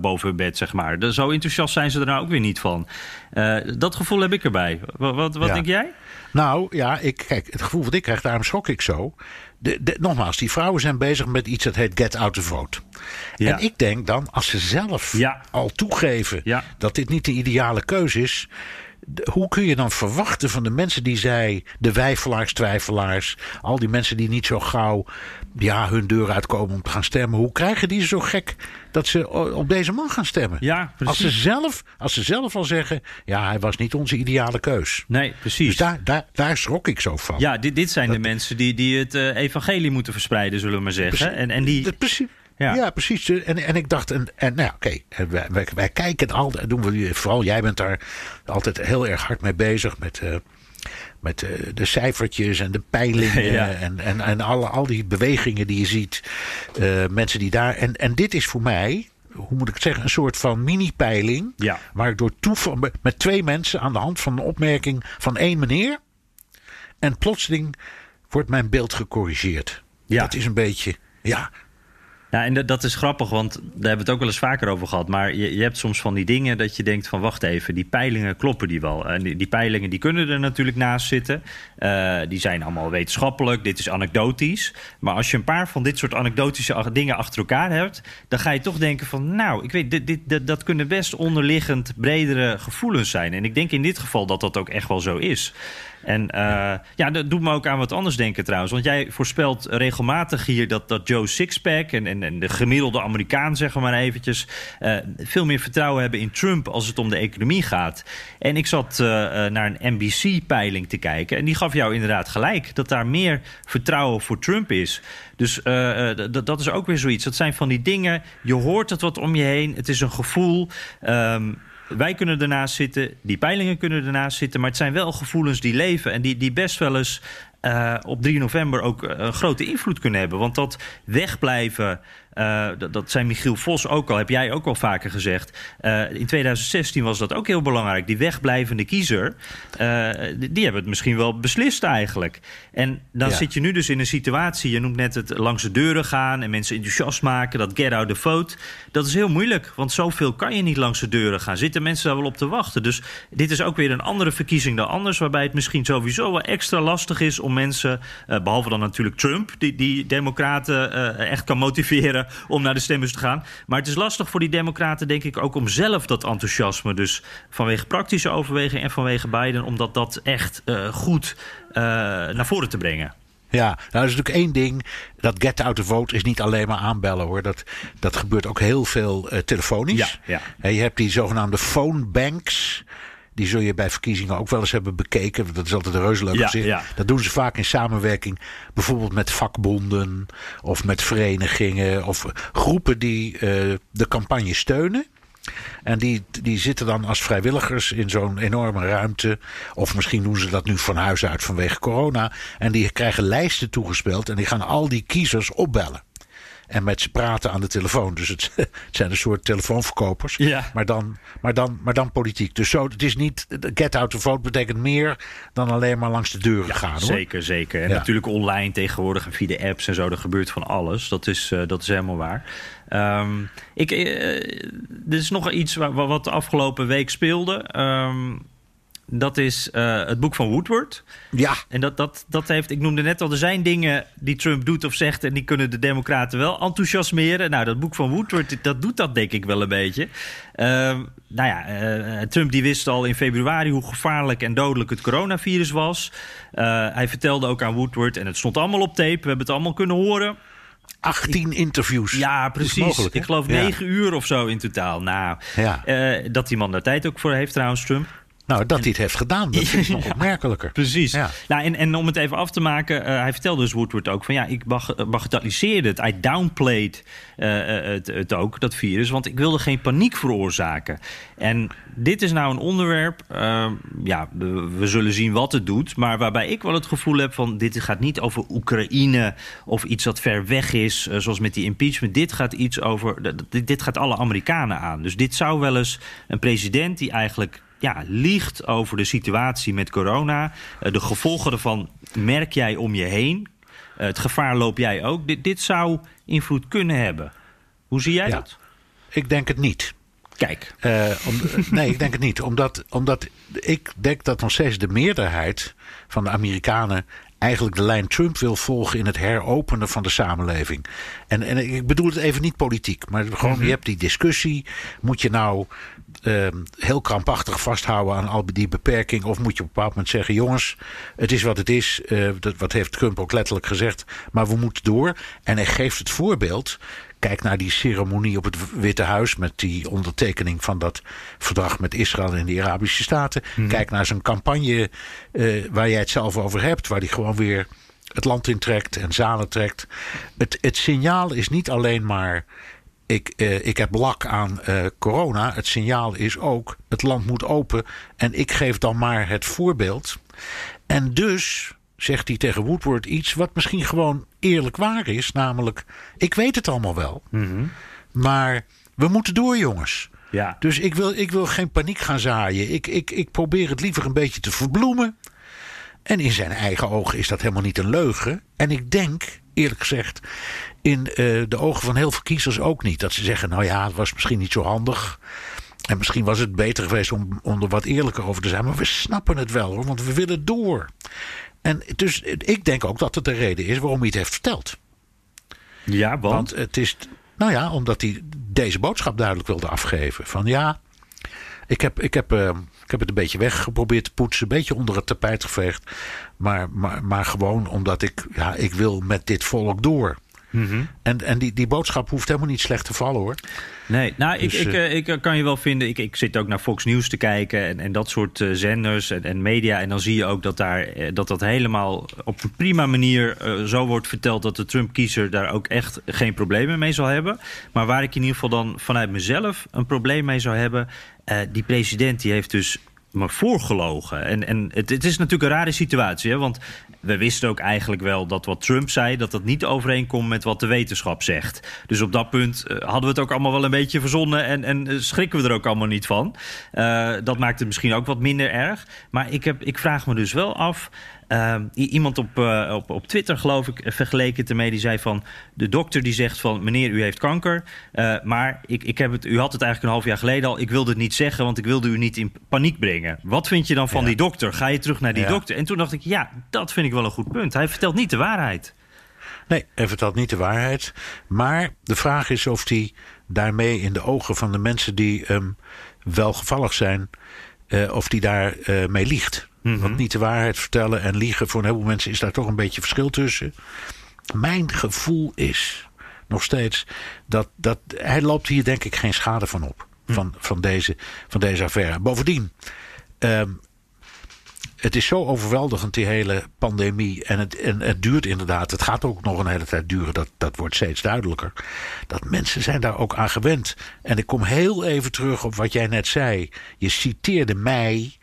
boven hun bed, zeg maar. De, zo enthousiast zijn ze er nou ook weer niet van. dat gevoel heb ik erbij. Wat, wat, wat ja. denk jij? Nou ja, ik, kijk, het gevoel wat ik krijg, daarom schrok ik zo. De, de, nogmaals, die vrouwen zijn bezig met iets dat heet get out the vote. Ja. En ik denk dan, als ze zelf Ja. al toegeven Ja. dat dit niet de ideale keuze is. Hoe kun je dan verwachten van de mensen die zij, de wijfelaars, twijfelaars, al die mensen die niet zo gauw ja, hun deur uitkomen om te gaan stemmen, hoe krijgen die ze zo gek dat ze op deze man gaan stemmen? Ja, als, ze precies. zelf, als ze zelf al zeggen, ja, hij was niet onze ideale keus. Nee, precies. Dus daar, daar, daar schrok ik zo van. Ja, dit, dit zijn de mensen die, die het eh, evangelie moeten verspreiden, zullen we maar zeggen. En, en die, precies. Ja. Ja, precies. En, en ik dacht, en, en nou ja, oké, wij, wij, wij kijken altijd, doen we, vooral jij bent daar altijd heel erg hard mee bezig met, eh, met eh, de cijfertjes en de peilingen Ja. en, en, en alle, al die bewegingen die je ziet. eh, mensen die daar. En, en dit is voor mij, hoe moet ik het zeggen, een soort van mini-peiling. Ja. Waar ik door toeval met- met twee mensen aan de hand van een opmerking van één meneer. En plotseling wordt mijn beeld gecorrigeerd. Ja. Dat is een beetje, ja. Ja, en dat, is grappig, want daar hebben we het ook wel eens vaker over gehad. Maar je, je hebt soms van die dingen dat je denkt van... wacht even, die peilingen kloppen die wel. En die, die peilingen die kunnen er natuurlijk naast zitten. Eh, die zijn allemaal wetenschappelijk, dit is anekdotisch. Maar als je een paar van dit soort anekdotische dingen achter elkaar hebt... dan ga je toch denken van... nou, ik weet, dit, dit, dat, dat kunnen best onderliggend bredere gevoelens zijn. En ik denk in dit geval dat dat ook echt wel zo is. En eh, ja, dat doet me ook aan wat anders denken trouwens. Want jij voorspelt regelmatig hier dat, dat Joe Sixpack... En, en, en de gemiddelde Amerikaan, zeg maar eventjes... eh, veel meer vertrouwen hebben in Trump als het om de economie gaat. En ik zat eh, naar een NBC-peiling te kijken... en die gaf jou inderdaad gelijk... dat daar meer vertrouwen voor Trump is. Dus dat is ook weer zoiets. Dat zijn van die dingen, je hoort het wat om je heen. Het is een gevoel... Ehm, wij kunnen ernaast zitten, die peilingen kunnen ernaast zitten, maar het zijn wel gevoelens die leven en die, die best wel eens eh, op 3 november ook eh, een grote invloed kunnen hebben. Want dat wegblijven, eh, dat, dat zei Michiel Vos ook al, heb jij ook al vaker gezegd. Eh, in 2016 was dat ook heel belangrijk. Die wegblijvende kiezer, eh, die, die hebben het misschien wel beslist eigenlijk. En dan Ja. zit je nu dus in een situatie, je noemt net het langs de deuren gaan en mensen enthousiast maken, dat get out the vote. Dat is heel moeilijk, want zoveel kan je niet langs de deuren gaan. Zitten mensen daar wel op te wachten? Dus dit is ook weer een andere verkiezing dan anders, waarbij het misschien sowieso wel extra lastig is om mensen, eh, behalve dan natuurlijk Trump, die, die democraten echt kan motiveren om naar de stemmers te gaan. Maar het is lastig voor die democraten, denk ik, ook om zelf dat enthousiasme, dus vanwege praktische overwegingen en vanwege Biden, om dat, dat echt eh, goed eh, naar voren te brengen. Ja, nou, dat is natuurlijk één ding. Dat get out the vote is niet alleen maar aanbellen hoor. Dat, dat gebeurt ook heel veel eh, telefonisch. Ja, ja. Je hebt die zogenaamde phone banks. Die zul je bij verkiezingen ook wel eens hebben bekeken. Dat is altijd een reuze leuk Ja, gezicht. ja. Dat doen ze vaak in samenwerking. Bijvoorbeeld met vakbonden. Of met verenigingen. Of groepen die eh, de campagne steunen. En die, die zitten dan als vrijwilligers in zo'n enorme ruimte. Of misschien doen ze dat nu van huis uit vanwege corona. En die krijgen lijsten toegespeeld. En die gaan al die kiezers opbellen. En met ze praten aan de telefoon. Dus het, het zijn een soort telefoonverkopers. Ja. Maar, dan, maar, dan, maar dan politiek. Dus zo, het is niet. Get out the vote betekent meer dan alleen maar langs de deuren gaan. Hoor. Zeker, zeker. En Ja. natuurlijk online tegenwoordig en via de apps en zo, er gebeurt van alles. Dat is, eh, dat is helemaal waar. Ehm, ik, eh, er is nog iets wa- wa- wat de afgelopen week speelde. Ehm, dat is eh, het boek van Woodward. Ja. En dat, dat, dat heeft, ik noemde net al, er zijn dingen die Trump doet of zegt... en die kunnen de democraten wel enthousiasmeren. Nou, dat boek van Woodward, dat doet dat denk ik wel een beetje. Ehm, nou ja, eh, Trump die wist al in februari hoe gevaarlijk en dodelijk het coronavirus was. Eh, hij vertelde ook aan Woodward, en het stond allemaal op tape... we hebben het allemaal kunnen horen... 18 interviews. Ja, precies. mogelijk, ik geloof Ja. negen uur of zo in totaal. Nou, Ja. dat die man daar tijd ook voor heeft trouwens, Trump. Nou, dat hij het heeft gedaan, dat vind ik nog opmerkelijker. Precies. Ja. Nou, en, en om het even af te maken, eh, hij vertelde dus Woodward ook van ja, ik bag- bagatelliseerde het. Hij downplayed eh, eh, het, het ook, dat virus, want ik wilde geen paniek veroorzaken. En dit is nou een onderwerp, eh, ja, we, we zullen zien wat het doet, maar waarbij ik wel het gevoel heb van dit gaat niet over Oekraïne of iets dat ver weg is, eh, zoals met die impeachment. Dit gaat iets over, dit, dit gaat alle Amerikanen aan. Dus dit zou wel eens een president die eigenlijk ja, liegt over de situatie met corona. Eh, de gevolgen ervan merk jij om je heen. Eh, het gevaar loop jij ook. Dit, dit zou invloed kunnen hebben. Hoe zie jij Ja. dat? Ik denk het niet. Kijk. Eh, om, nee, ik denk het niet. Omdat, omdat ik denk dat nog steeds de meerderheid van de Amerikanen eigenlijk de lijn Trump wil volgen in het heropenen van de samenleving. En, en ik bedoel het even niet politiek, maar gewoon, je hebt die discussie. Moet je nou ehm, heel krampachtig vasthouden aan al die beperkingen? Of moet je op een bepaald moment zeggen: jongens, het is wat het is. Eh, dat, wat heeft Trump ook letterlijk gezegd. Maar we moeten door. En hij geeft het voorbeeld. Kijk naar die ceremonie op het Witte Huis met die ondertekening van dat verdrag met Israël en de Arabische Staten. Kijk naar zijn campagne eh, waar jij het zelf over hebt, waar hij gewoon weer het land intrekt en zalen trekt. Het, het signaal is niet alleen maar. Ik, eh, ik heb lak aan eh, corona. Het signaal is ook: het land moet open. En ik geef dan maar het voorbeeld. En dus zegt hij tegen Woodward iets wat misschien gewoon eerlijk waar is. Namelijk: ik weet het allemaal wel. Maar we moeten door, jongens. Ja. Dus ik wil, ik wil geen paniek gaan zaaien. Ik, ik, ik probeer het liever een beetje te verbloemen. En in zijn eigen ogen is dat helemaal niet een leugen. En ik denk, eerlijk gezegd, in eh, de ogen van heel veel kiezers ook niet. Dat ze zeggen, nou ja, het was misschien niet zo handig. En misschien was het beter geweest om, om er wat eerlijker over te zijn. Maar we snappen het wel hoor, want we willen door. En dus ik denk ook dat het de reden is waarom hij het heeft verteld. Ja, want? Want het is, nou ja, omdat hij deze boodschap duidelijk wilde afgeven. Van ja, ik heb, ik heb, eh, ik heb het een beetje weggeprobeerd te poetsen, een beetje onder het tapijt geveegd. Maar, maar, maar gewoon omdat ik, ja, ik wil met dit volk door. En, en die, die boodschap hoeft helemaal niet slecht te vallen hoor. Nee, nou, Dus, ik, ik, eh, eh, ik eh, kan je wel vinden. Ik, ik zit ook naar Fox News te kijken en, en dat soort zenders en, en media. En dan zie je ook dat daar, dat, dat helemaal op een prima manier zo wordt verteld dat de Trump-kiezer daar ook echt geen problemen mee zal hebben. Maar waar ik in ieder geval dan vanuit mezelf een probleem mee zou hebben. die president die heeft dus maar voorgelogen. En, en het, het is natuurlijk een rare situatie, hè? want we wisten ook eigenlijk wel dat wat Trump zei, dat dat niet overeenkomt met wat de wetenschap zegt. Dus op dat punt eh, hadden we het ook allemaal wel een beetje verzonnen en, en eh, schrikken we er ook allemaal niet van. Eh, dat maakt het misschien ook wat minder erg. Maar ik, heb, ik vraag me dus wel af. Eh, i- iemand op, eh, op, op Twitter, geloof ik, vergeleken het ermee. Die zei van, de dokter die zegt van... meneer, u heeft kanker, eh, maar ik, ik heb het, u had het eigenlijk een half jaar geleden al. Ik wilde het niet zeggen, want ik wilde u niet in paniek brengen. Wat vind je dan van die dokter? Ga je terug naar die Ja. dokter? En toen dacht ik, ja, dat vind ik wel een goed punt. Hij vertelt niet de waarheid. Nee, hij vertelt niet de waarheid. Maar de vraag is of hij daarmee in de ogen van de mensen die hem welgevallig zijn, eh, of hij daarmee mee liegt. Want niet de waarheid vertellen en liegen, voor een heleboel mensen is daar toch een beetje verschil tussen. Mijn gevoel is nog steeds dat, dat hij loopt hier denk ik geen schade van op. Van, van, deze, van deze affaire. Bovendien, ehm, het is zo overweldigend, die hele pandemie. En het, en het duurt inderdaad. Het gaat ook nog een hele tijd duren. Dat, dat wordt steeds duidelijker. Dat mensen zijn daar ook aan gewend. En ik kom heel even terug op wat jij net zei. Je citeerde mij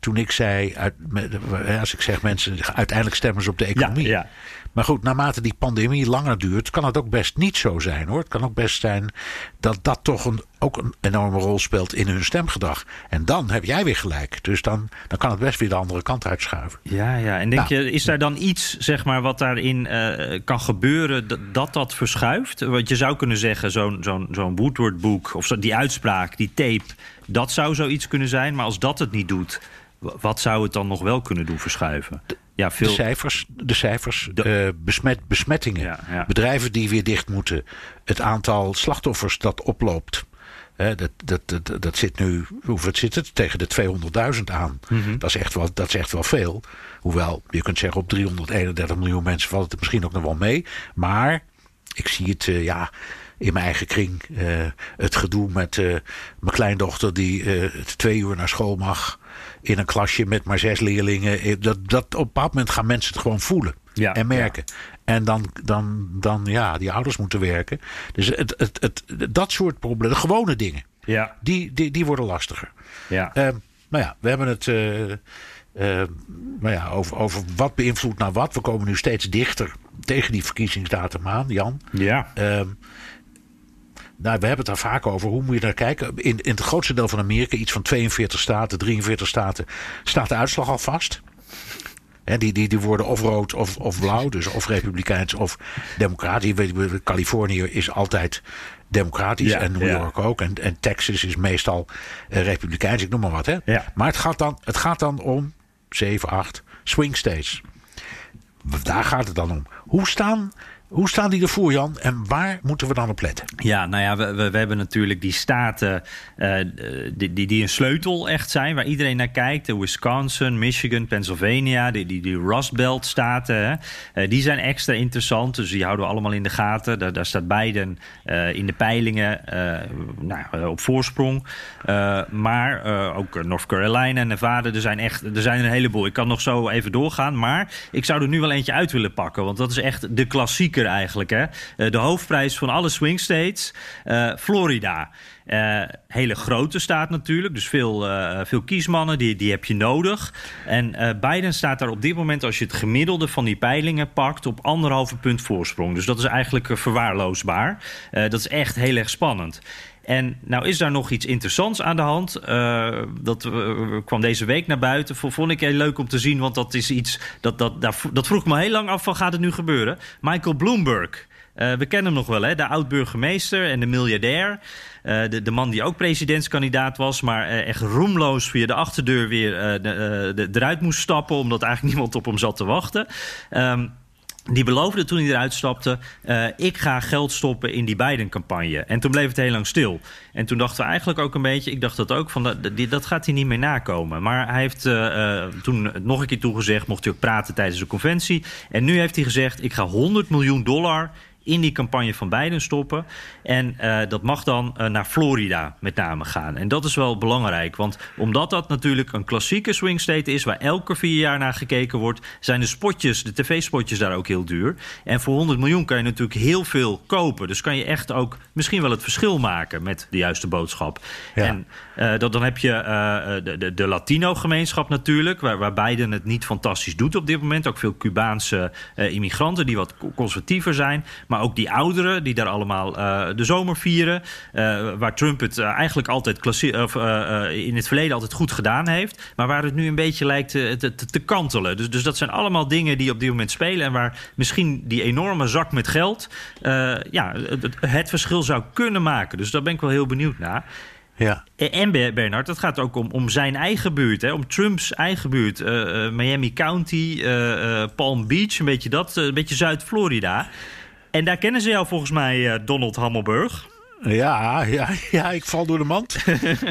toen ik zei. Uit, met- als ik zeg mensen, uiteindelijk stemmen ze op de economie. ja. Maar goed, naarmate die pandemie langer duurt, kan het ook best niet zo zijn hoor. Het kan ook best zijn dat dat toch een, ook een enorme rol speelt in hun stemgedrag. En dan heb jij weer gelijk. Dus dan, dan kan het best weer de andere kant uitschuiven. Ja, ja. En denk Nou. je, is daar dan iets, zeg maar, wat daarin eh, kan gebeuren dat, dat verschuift? Want je zou kunnen zeggen, zo'n zo'n zo'n Woodward-boek of zo, die uitspraak, die tape, dat zou zoiets kunnen zijn. Maar als dat het niet doet, wat zou het dan nog wel kunnen doen verschuiven? Ja, veel. De cijfers, de cijfers eh, besmet, besmettingen, Ja, ja. bedrijven die weer dicht moeten, het aantal slachtoffers dat oploopt. Hè, dat, dat, dat, dat zit nu, hoeveel zit het? Tegen de 200.000 aan. Mhm. dat, is echt wel, dat is echt wel veel. Hoewel, je kunt zeggen op 331 miljoen mensen valt het misschien ook nog wel mee. Maar ik zie het, eh, ja, in mijn eigen kring. eh, het gedoe met mijn kleindochter die twee uur naar school mag. In een klasje met maar zes leerlingen. Eh, Dat, dat, op een bepaald moment gaan mensen het gewoon voelen. Ja, en merken. En dan, dan, dan, ja, die ouders moeten werken. Dus het, het, het, dat soort problemen, de gewone dingen, Ja, die, die, die worden lastiger. ja. Ehm, nou ja, we hebben het eh, eh, nou ja, over, over wat beïnvloedt nou wat. We komen nu steeds dichter tegen die verkiezingsdatum aan, Jan. ja. Nou, we hebben het daar vaak over. Hoe moet je naar kijken? In, in het grootste deel van Amerika, iets van 42 staten, 43 staten, staat de uitslag al vast. Die, die, die worden of rood of, of blauw, dus of republikeins of democratisch. Californië is altijd democratisch Ja, en New ja. York ook. En, en Texas is meestal eh, republikeins, ik noem maar wat. Hè. Ja. Maar het gaat, dan, het gaat dan om 7, 8 swing states. Daar gaat het dan om. Hoe staan, hoe staan die ervoor, Jan? En waar moeten we dan op letten? Ja, nou ja, we, we, hebben natuurlijk die staten eh, die, die, die een sleutel echt zijn, waar iedereen naar kijkt. Wisconsin, Michigan, Pennsylvania, die, die, die Rust Belt staten. Eh, die zijn extra interessant, dus die houden we allemaal in de gaten. Daar, staat Biden eh, in de peilingen eh, nou, eh, op voorsprong. Eh, maar eh, ook North Carolina en Nevada, er zijn, echt, er zijn een heleboel. Ik kan nog zo even doorgaan, maar ik zou er nu wel eentje uit willen pakken. Want dat is echt de eigenlijk. Hè? Eh, de hoofdprijs van alle swing states, eh, Florida. Eh, hele grote staat natuurlijk, dus veel, veel kiesmannen, die, die heb je nodig. En eh, Biden staat daar op dit moment, als je het gemiddelde van die peilingen pakt, op anderhalve punt voorsprong. Dus dat is eigenlijk verwaarloosbaar. Dat is echt heel erg spannend. En nou is daar nog iets interessants aan de hand. Eh, dat eh, kwam deze week naar buiten. Vond ik heel leuk om te zien, want dat is iets. Dat, dat, v- dat vroeg me heel lang af van gaat het nu gebeuren. Michael Bloomberg. Eh, we kennen hem nog wel, hè? de oud-burgemeester en de miljardair. De, de man die ook presidentskandidaat was, maar echt roemloos via de achterdeur weer de, eruit moest stappen, omdat eigenlijk niemand op hem zat te wachten. Ehm, die beloofde toen hij eruit stapte: eh, ik ga geld stoppen in die Biden-campagne. En toen bleef het heel lang stil. En toen dachten we eigenlijk ook een beetje, ik dacht dat ook, van dat, dat gaat hij niet meer nakomen. Maar hij heeft eh, toen nog een keer toegezegd, mocht hij ook praten tijdens de conventie. En nu heeft hij gezegd: ik ga 100 miljoen dollar in die campagne van Biden stoppen. En eh, dat mag dan eh, naar Florida met name gaan. En dat is wel belangrijk, want omdat dat natuurlijk een klassieke swing state is... waar elke vier jaar naar gekeken wordt... zijn de spotjes, de tv-spotjes daar ook heel duur. En voor 100 miljoen kan je natuurlijk heel veel kopen. Dus kan je echt ook misschien wel het verschil maken met de juiste boodschap. Ja. En eh, dat, dan heb je eh, de, de, de Latino-gemeenschap natuurlijk... Waar, waar Biden het niet fantastisch doet op dit moment. Ook veel Cubaanse eh, immigranten die wat co- conservatiever zijn... Maar ook die ouderen die daar allemaal eh, de zomer vieren. eh, waar Trump het eh, eigenlijk altijd of, eh, eh, in het verleden altijd goed gedaan heeft. Maar waar het nu een beetje lijkt te, te, te- te kantelen. Dus, dus dat zijn allemaal dingen die op dit moment spelen. En waar misschien die enorme zak met geld eh, ja, het- het verschil zou kunnen maken. Dus daar ben ik wel heel benieuwd naar. Ja. En Ber- Bernard, het gaat ook om, om zijn eigen buurt, hè, om Trumps eigen buurt. Eh, eh, Miami County, eh, eh, Palm Beach, een beetje dat, eh, een beetje Zuid-Florida. En daar kennen ze jou volgens mij, eh, Donald Hammelburg. Ja, ja, ja, ik val door de mand.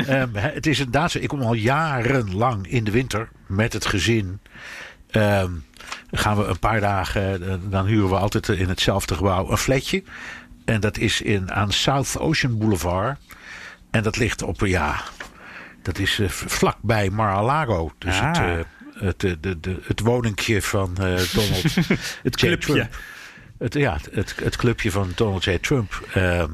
Ehm, het is inderdaad zo. Ik kom al jarenlang in de winter met het gezin. Ehm, gaan we een paar dagen, eh, dan huren we altijd in hetzelfde gebouw een flatje. En dat is in, aan South Ocean Boulevard. En dat ligt op, ja, dat is eh, vlakbij Mar-a-Lago. Dus Ah. het, eh, het, eh, de, de, het woningje van Donald Het J. clubje. Trump. Het, ja, het, het clubje van Donald J. Trump. Ehm,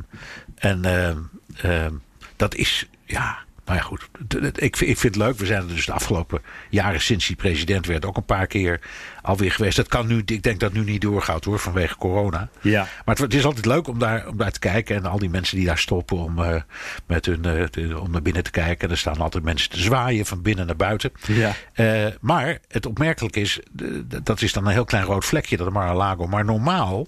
en ehm, ehm, dat is, ja, nou ja goed. Ik, vind- ik vind het leuk. We zijn er dus de afgelopen jaren sinds hij president werd ook een paar keer alweer geweest. Dat kan nu, ik denk dat nu niet doorgaat hoor, vanwege corona. Ja. Maar het, is altijd leuk om daar, om daar te kijken. En al die mensen die daar stoppen om, eh, met hun, eh, om naar binnen te kijken. Er staan altijd mensen te zwaaien van binnen naar buiten. Ja. Eh, maar het opmerkelijk is, dat is dan een heel klein rood vlekje, dat Mar-a-Lago. Maar normaal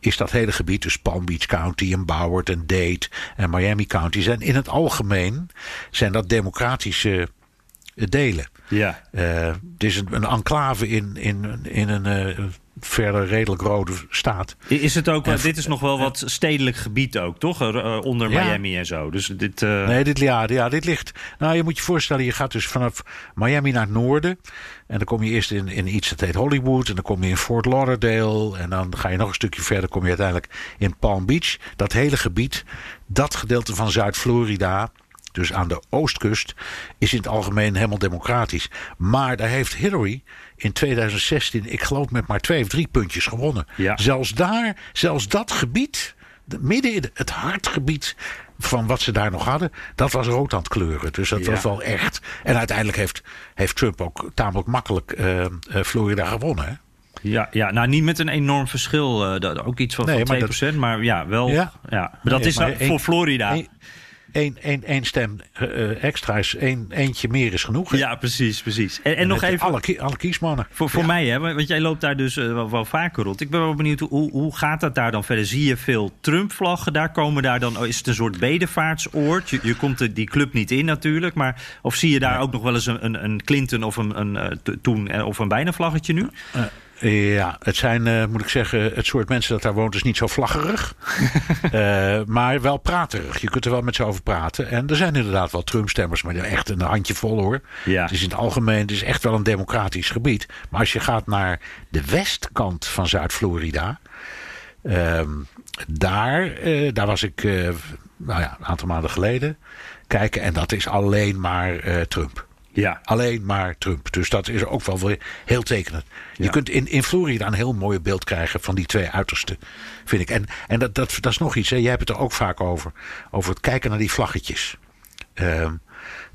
is dat hele gebied, dus Palm Beach County en Broward en Dade en Miami County, zijn in het algemeen zijn dat democratische delen. Ja. Eh, het is een, een enclave in, in, in een, eh, verder redelijk rode staat. Is het ook, En- eh, dit is nog wel wat stedelijk gebied ook, toch? Er, eh, onder Ja. Miami en zo. Dus dit, eh, Nee, dit, ja, ja, dit ligt. Nou, je moet je voorstellen, je gaat dus vanaf Miami naar het noorden. En dan kom je eerst in, in iets dat heet Hollywood. En dan kom je in Fort Lauderdale. En dan ga je nog een stukje verder, kom je uiteindelijk in Palm Beach. Dat hele gebied, dat gedeelte van Zuid-Florida. Dus aan de oostkust is in het algemeen helemaal democratisch. Maar daar heeft Hillary in 2016, ik geloof met maar twee of drie puntjes gewonnen. Ja. Zelfs daar, zelfs dat gebied, de- midden in het hartgebied van wat ze daar nog hadden, dat was rood aan het kleuren. Dus dat Ja. was wel echt. En uiteindelijk heeft, heeft Trump ook tamelijk makkelijk eh, Florida gewonnen. Hè? ja, ja, nou niet met een enorm verschil. eh, ook iets van, Nee, van maar 2%. Maar, ja, wel. Ja. Ja. Maar dat Nee, is maar nou voor Florida. Één, één, één stem eh, extra is één, eentje meer is genoeg. hè? ja, precies, precies. En, en nog even... Alle, alle kiesmannen. Voor, voor mij, hè, want jij loopt daar dus eh, wel, wel vaker rond. Ik ben wel benieuwd, hoe, hoe gaat dat daar dan verder? Zie je veel Trump-vlaggen daar? Komen daar dan, is het een soort bedevaartsoord? Je, je komt er die club niet in natuurlijk, maar of zie je daar ook nog wel eens een, een, een Clinton of een, een eh, to- toen of een bijna vlaggetje nu? Ja, het zijn, eh, moet ik zeggen, het soort mensen dat daar woont is niet zo vlaggerig. Eh, maar wel praterig. Je kunt er wel met ze over praten. En er zijn inderdaad wel Trump-stemmers, maar echt een handje vol hoor. Ja. Het is in het algemeen het is echt wel een democratisch gebied. Maar als je gaat naar de westkant van Zuid-Florida. ehm, daar, eh, daar was ik nou ja, een aantal maanden geleden kijken. En dat is alleen maar Trump. Ja. Alleen maar Trump. Dus dat is ook wel weer heel tekenend. Je Ja. kunt in, in Florida een heel mooi beeld krijgen van die twee uitersten. Vind ik. En, en dat, dat, dat is nog iets. Hè. Jij hebt het er ook vaak over. Over het kijken naar die vlaggetjes. Ehm,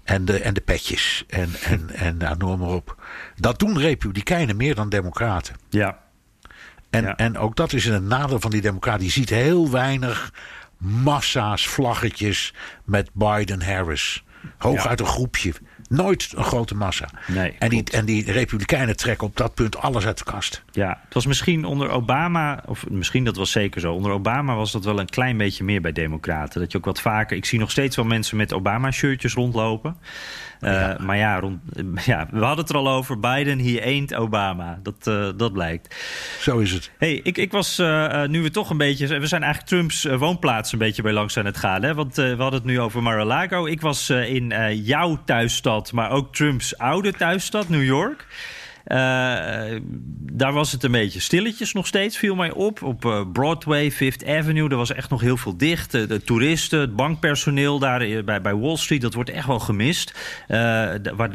en, de, en de petjes. En, en, en nou, noem maar op. Dat doen republikeinen meer dan democraten. Ja. En, Ja. en ook dat is een nadeel van die democraten. Je ziet heel weinig massa's vlaggetjes met Biden-Harris. Hooguit een groepje. Nooit een grote massa. Nee, en, die, en die republikeinen trekken op dat punt alles uit de kast. Ja, het was misschien onder Obama, of misschien dat was zeker zo. Onder Obama was dat wel een klein beetje meer bij Democraten. Dat je ook wat vaker. Ik zie nog steeds wel mensen met Obama-shirtjes rondlopen. Eh, Maar ja, rond, ja, we hadden het er al over. Biden, he ain't Obama. Dat, eh, dat blijkt. Zo is het. Hey, ik, ik was eh, nu we toch een beetje. We zijn eigenlijk Trumps woonplaats een beetje bij langs aan het gaan. Hè? Want we hadden het nu over Mar-a-Lago. Ik was in jouw thuisstad, maar ook Trumps oude thuisstad, New York. Eh, daar was het een beetje stilletjes nog steeds, viel mij op. Op eh, Broadway, Fifth Avenue, er was echt nog heel veel dicht. De toeristen, het bankpersoneel daar eh, bij, bij Wall Street, dat wordt echt wel gemist.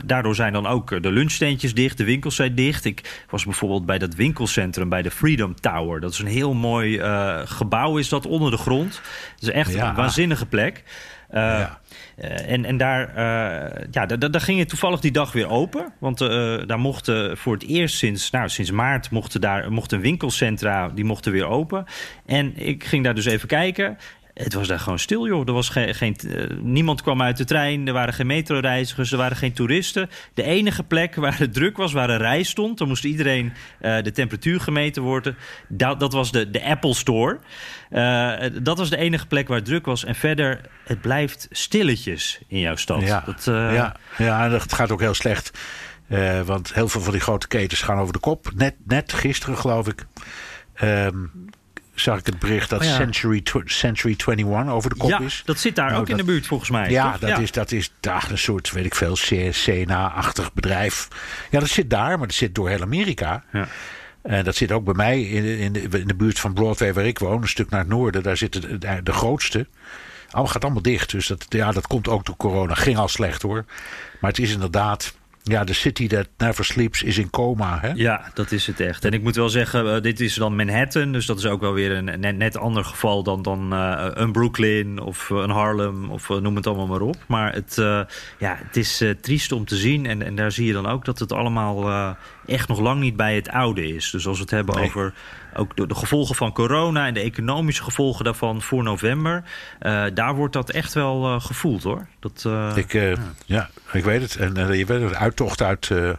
Daardoor zijn dan ook de lunchsteentjes dicht, de winkels zijn dicht. Ik was bijvoorbeeld bij dat winkelcentrum, bij de Freedom Tower. Dat is een heel mooi gebouw, is dat onder de grond. Het is echt Ja. een waanzinnige plek. Ja. Eh, en, en daar, eh, ja, daar, ging het toevallig die dag weer open. Want eh, daar mochten voor het eerst sinds, nou, sinds maart mochten daar, mochten winkelcentra die mochten weer open. En ik ging daar dus even kijken. Het was daar gewoon stil, joh. Er was geen, geen, eh, niemand kwam uit de trein. Er waren geen metroreizigers. Er waren geen toeristen. De enige plek waar het druk was, waar een rij stond. Dan moest iedereen eh, de temperatuur gemeten worden. Dat, dat was de, de Apple Store. Eh, dat was de enige plek waar het druk was. En verder, het blijft stilletjes in jouw stad. Ja, Dat, ja, ja, dat gaat ook heel slecht. Want heel veel van die grote ketens gaan over de kop. Net, net gisteren, geloof ik, ehm, zag ik het bericht dat Oh ja. Century, Century 21 over de kop ja, is. dat zit daar Nou, ook in de buurt volgens mij. Ja, toch? dat, Is, dat is daar een soort, weet ik veel, CNA-achtig bedrijf. Ja, dat zit daar, maar dat zit door heel Amerika. Ja. En dat zit ook bij mij in de, in, de, in de buurt van Broadway, waar ik woon, een stuk naar het noorden. Daar zit de, de, de grootste. Allemaal gaat allemaal dicht. Dus dat, ja, dat komt ook door corona. Ging al slecht hoor. Maar het is inderdaad. Ja, de city that never sleeps is in coma. Hè? Ja, dat is het echt. En ik moet wel zeggen, eh, dit is dan Manhattan. Dus dat is ook wel weer een net, net ander geval dan, dan eh, een Brooklyn of een Harlem of eh, noem het allemaal maar op. Maar het, eh, ja, het is eh, triest om te zien. En, en daar zie je dan ook dat het allemaal eh, echt nog lang niet bij het oude is. Dus als we het hebben Nee. over ook de, de gevolgen van corona en de economische gevolgen daarvan voor november. eh, daar wordt dat echt wel eh, gevoeld hoor. Dat, eh, Ik, eh, ja. ik weet het. En je weet het, uittocht uit eh,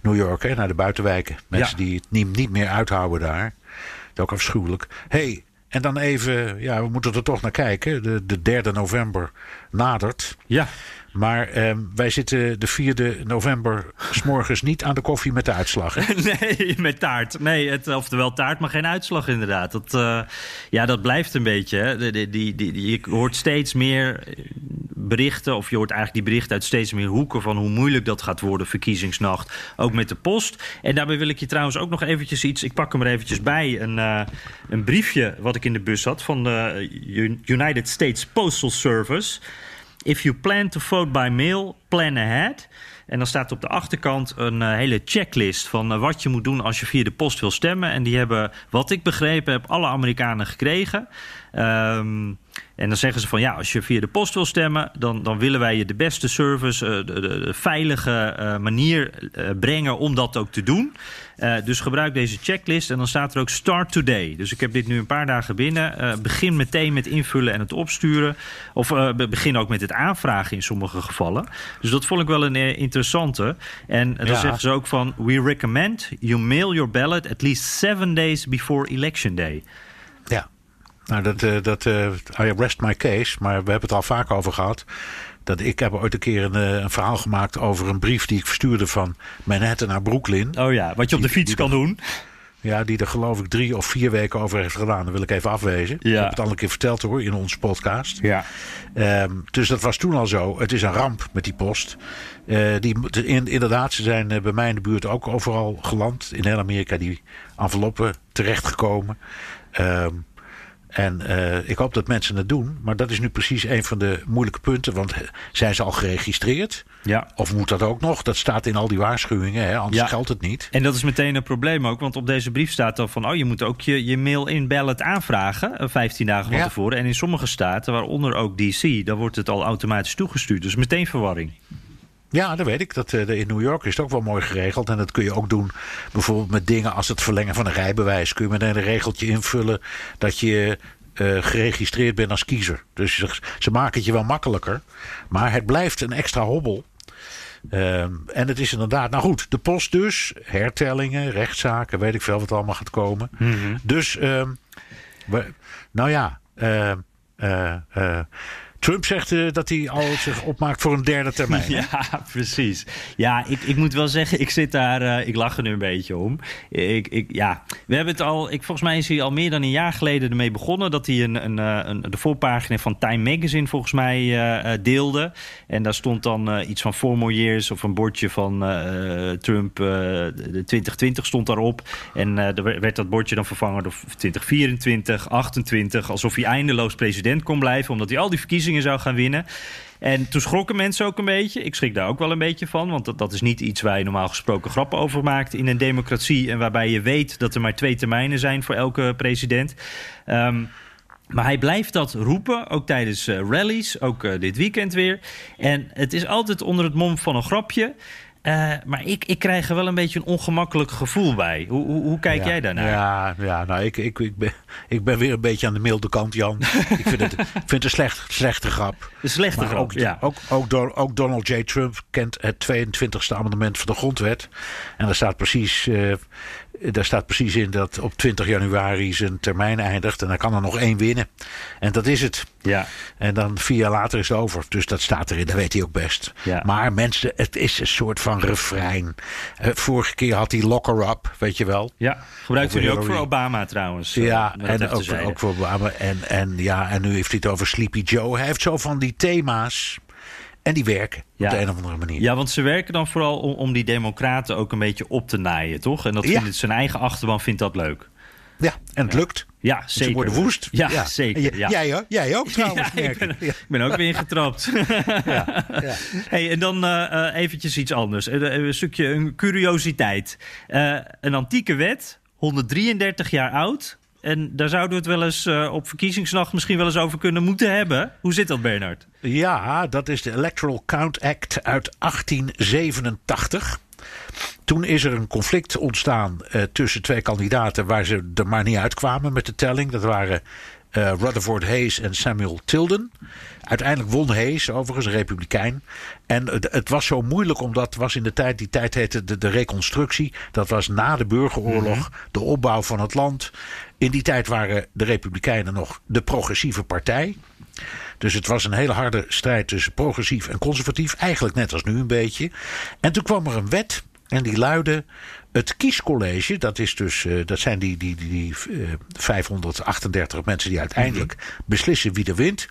New York hè, naar de buitenwijken. Mensen Ja. die het niet, niet meer uithouden daar. Dat is ook afschuwelijk. hey, En dan even, ja, we moeten er toch naar kijken. De, de 3 november nadert. Ja. Maar ehm, wij zitten de 4 november s'morgens niet aan de koffie met de uitslag. Nee, met taart. Nee, het, oftewel taart, maar geen uitslag inderdaad. Dat, eh, ja, dat blijft een beetje. Die, die, die, je hoort steeds meer berichten, of je hoort eigenlijk die berichten uit steeds meer hoeken van hoe moeilijk dat gaat worden, verkiezingsnacht. Ook met de post. En daarbij wil ik je trouwens ook nog eventjes iets, ik pak hem er eventjes bij, een, eh, een briefje wat ik in de bus had van de United States Postal Service. If you plan to vote by mail, plan ahead. En dan staat op de achterkant een eh, hele checklist van eh, wat je moet doen als je via de post wil stemmen. En die hebben, wat ik begrepen heb, alle Amerikanen gekregen. Ehm, en dan zeggen ze van ja, als je via de post wil stemmen, dan, dan willen wij je de beste service, eh, de, de, veilige eh, manier eh, brengen om dat ook te doen. Dus gebruik deze checklist en dan staat er ook start today. Dus ik heb dit nu een paar dagen binnen. Begin meteen met invullen en het opsturen. Of be- begin ook met het aanvragen in sommige gevallen. Dus dat vond ik wel een interessante. En dan Ja. zeggen ze ook van... We recommend you mail your ballot at least seven days before election day. Ja. Nou, dat, eh, dat eh, I rest my case, maar we hebben het al vaak over gehad. Dat ik heb ooit een keer een, eh, een verhaal gemaakt over een brief die ik verstuurde van Manhattan naar Brooklyn. Oh ja, wat je op de fiets kan doen. Ja, die er geloof ik drie of vier weken over heeft gedaan. Dat wil ik even afwezen. Ja. Ik heb het al een keer verteld hoor, in onze podcast. Ja. Ehm, dus dat was toen al zo. Het is een ramp met die post. Die, in, inderdaad, ze zijn bij mij in de buurt ook overal geland. In heel Amerika die enveloppen terechtgekomen. Ehm en eh, ik hoop dat mensen het doen. Maar dat is nu precies een van de moeilijke punten. Want eh, zijn ze al geregistreerd? Ja. Of moet dat ook nog? Dat staat in al die waarschuwingen. Hè? Anders Ja. geldt het niet. En dat is meteen een probleem ook, want op deze brief staat dan van... oh, je moet ook je, je mail-in ballot aanvragen, eh, 15 dagen van Ja. tevoren. En in sommige staten, waaronder ook DC, dan wordt het al automatisch toegestuurd. Dus meteen verwarring. Ja, dat weet ik. Dat, eh, in New York is het ook wel mooi geregeld. En dat kun je ook doen bijvoorbeeld met dingen als het verlengen van een rijbewijs. Kun je meteen een regeltje invullen dat je eh, geregistreerd bent als kiezer. Dus ze, ze maken het je wel makkelijker. Maar het blijft een extra hobbel. Ehm, en het is inderdaad, nou goed, de post dus, hertellingen, rechtszaken, weet ik veel wat allemaal gaat komen. Dus, ehm, we- nou ja, eh, Trump zegt eh, dat hij al zich opmaakt voor een derde termijn. Ja, precies. Ja, ik, ik moet wel zeggen, ik zit daar, eh, ik lach er nu een beetje om. Ik, ik, ja, we hebben het al, ik, volgens mij is hij al meer dan een jaar geleden ermee begonnen dat hij een, een, eh, een, de voorpagina van Time Magazine volgens mij deelde. En daar stond dan iets van four more years of een bordje van Trump, de 2020 stond daarop. En er werd dat bordje dan vervangen door 2024, 28, alsof hij eindeloos president kon blijven, omdat hij al die verkiezingen zou gaan winnen. En toen schrokken mensen ook een beetje. Ik schrik daar ook wel een beetje van. Want dat, is niet iets waar je normaal gesproken grappen over maakt in een democratie. En waarbij je weet dat er maar twee termijnen zijn voor elke president. Ehm, maar hij blijft dat roepen, ook tijdens eh, rallies, ook eh, dit weekend weer. En het is altijd onder het mom van een grapje. Eh, maar ik, ik krijg er wel een beetje een ongemakkelijk gevoel bij. Hoe, hoe, hoe kijk Ja, jij daarnaar? Ja, ja nou, ik, ik, ik, ben, ik ben weer een beetje aan de milde kant, Jan. ik vind het, vind het een slecht, slechte grap. Een slechte Maar grap, ook, ja. ook, ook, ook Donald J. Trump kent het 22e amendement van de grondwet. En daar staat precies, eh, daar staat precies in dat op 20 januari zijn termijn eindigt. En dan kan er nog één winnen. En dat is het. Ja. En dan vier jaar later is het over. Dus dat staat erin, dat weet hij ook best. Ja. Maar mensen, het is een soort van refrein. Eh, vorige keer had hij Lock Her Up, weet je wel. Ja, gebruikt u Over nu ook voor Obama trouwens. eh, Ja, en ook, ook voor Obama. En, en, ja, en nu heeft hij het over Sleepy Joe. Hij heeft zo van die thema's. En die werken Ja. op de een of andere manier. Ja, want ze werken dan vooral om, om die democraten ook een beetje op te naaien, toch? En dat vindt zijn eigen achterban vindt dat leuk. Ja, en het lukt. Ja, Ze zeker. worden woest. Ja, zeker. Ja. Jij, hoor. jij ook trouwens, Ja, ik, ben, ik. Ook weer ingetrapt. ja. Hey, en dan eh, eventjes iets anders. Eh, Een stukje een curiositeit. Een antieke wet, 133 jaar oud. En daar zouden we het wel eens eh, op verkiezingsnacht misschien wel eens over kunnen moeten hebben. Hoe zit dat, Bernard? Ja, dat is de Electoral Count Act uit 1887. Toen is er een conflict ontstaan eh, tussen twee kandidaten waar ze er maar niet uitkwamen met de telling. Dat waren eh, Rutherford Hayes en Samuel Tilden. Uiteindelijk won Hayes, overigens een republikein. En het, het was zo moeilijk omdat was in de tijd, die tijd heette de, de reconstructie. Dat was na de burgeroorlog, de opbouw van het land. In die tijd waren de republikeinen nog de progressieve partij. Dus het was een hele harde strijd tussen progressief en conservatief. Eigenlijk net als nu een beetje. En toen kwam er een wet en die luidde... Het kiescollege, dat, is dus, eh, dat zijn die, die, die, die eh, 538 mensen die uiteindelijk beslissen wie er wint.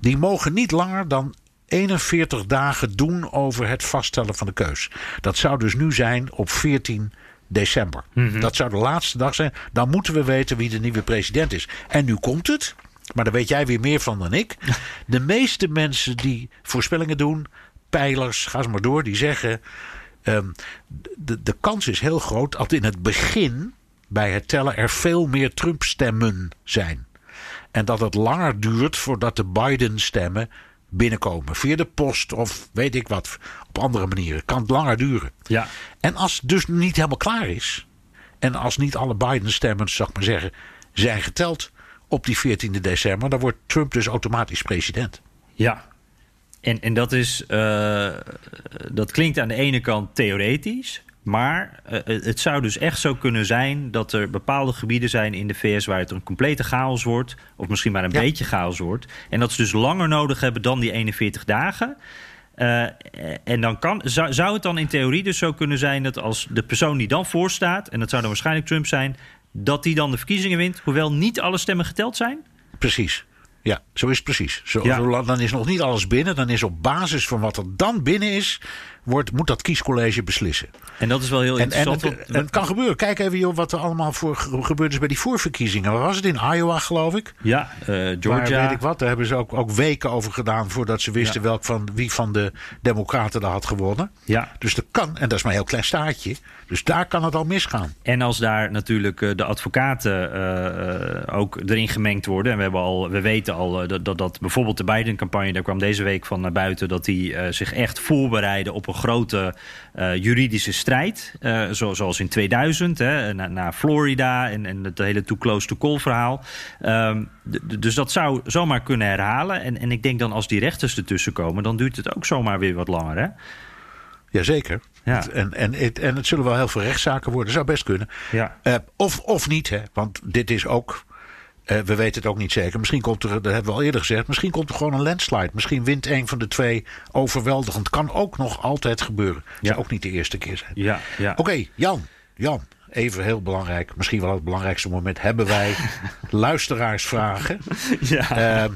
Die mogen niet langer dan 41 dagen doen over het vaststellen van de keus. Dat zou dus nu zijn op 14 december. Dat zou de laatste dag zijn. Dan moeten we weten wie de nieuwe president is. En nu komt het. Maar daar weet jij weer meer van dan ik. De meeste mensen die voorspellingen doen, pijlers, ga eens maar door, die zeggen. Ehm, de, de kans is heel groot dat in het begin bij het tellen er veel meer Trump-stemmen zijn. En dat het langer duurt voordat de Biden-stemmen binnenkomen. Via de post of weet ik wat. Op andere manieren. Kan het langer duren. Ja. En als het dus niet helemaal klaar is. En als niet alle Biden-stemmen, zal ik maar zeggen, zijn geteld op die 14 december. Dan wordt Trump dus automatisch president. Ja. En, en dat is. eh, dat klinkt aan de ene kant theoretisch. Maar eh, het zou dus echt zo kunnen zijn dat er bepaalde gebieden zijn in de VS waar het een complete chaos wordt. Of misschien maar een Ja. beetje chaos wordt. En dat ze dus langer nodig hebben dan die 41 dagen. Eh, en dan kan, zou, zou het dan in theorie dus zo kunnen zijn dat als de persoon die dan voorstaat, en dat zou dan waarschijnlijk Trump zijn, dat die dan de verkiezingen wint, hoewel niet alle stemmen geteld zijn? Precies. Ja, zo is het precies. Zo, Ja. Dan is nog niet alles binnen. Dan is op basis van wat er dan binnen is, wordt, moet dat kiescollege beslissen. En dat is wel heel En, en, interessant. het, want- en het kan gebeuren. Kijk even joh, wat er allemaal voor ge- gebeurd is bij die voorverkiezingen. Waar was het? In Iowa, geloof ik. ja, eh, Waar Georgia. weet ik wat. Daar hebben ze ook, ook weken over gedaan voordat ze wisten Ja. welk van, wie van de Democraten daar had gewonnen. Ja. Dus dat kan, en dat is maar een heel klein staartje. Dus daar kan het al misgaan. En als daar natuurlijk eh, de advocaten eh, ook erin gemengd worden. En we, hebben al, we weten al dat, dat, dat bijvoorbeeld de Biden-campagne, daar kwam deze week van naar buiten, dat die zich echt voorbereiden op een grote eh, juridische strijd. Eh, zo- zoals in 2000, hè, na, na Florida en, en het hele too close to call verhaal. Ehm, dus dat zou zomaar kunnen herhalen. En, en ik denk dan als die rechters ertussen komen, dan duurt het ook zomaar weer wat langer. Hè? Jazeker. Ja. En, en, het, en het zullen wel heel veel rechtszaken worden. Zou best kunnen. Ja. Eh, of, of niet, hè? want dit is ook. Eh, we weten het ook niet zeker. Misschien komt er, dat hebben we al eerder gezegd. Misschien komt er gewoon een landslide. Misschien wint een van de twee overweldigend. Kan ook nog altijd gebeuren. Ja. Zou ook niet de eerste keer zijn. Ja, ja. Oké, Jan. Jan, even heel belangrijk. Misschien wel het belangrijkste moment. Hebben wij luisteraarsvragen? ja. Eh,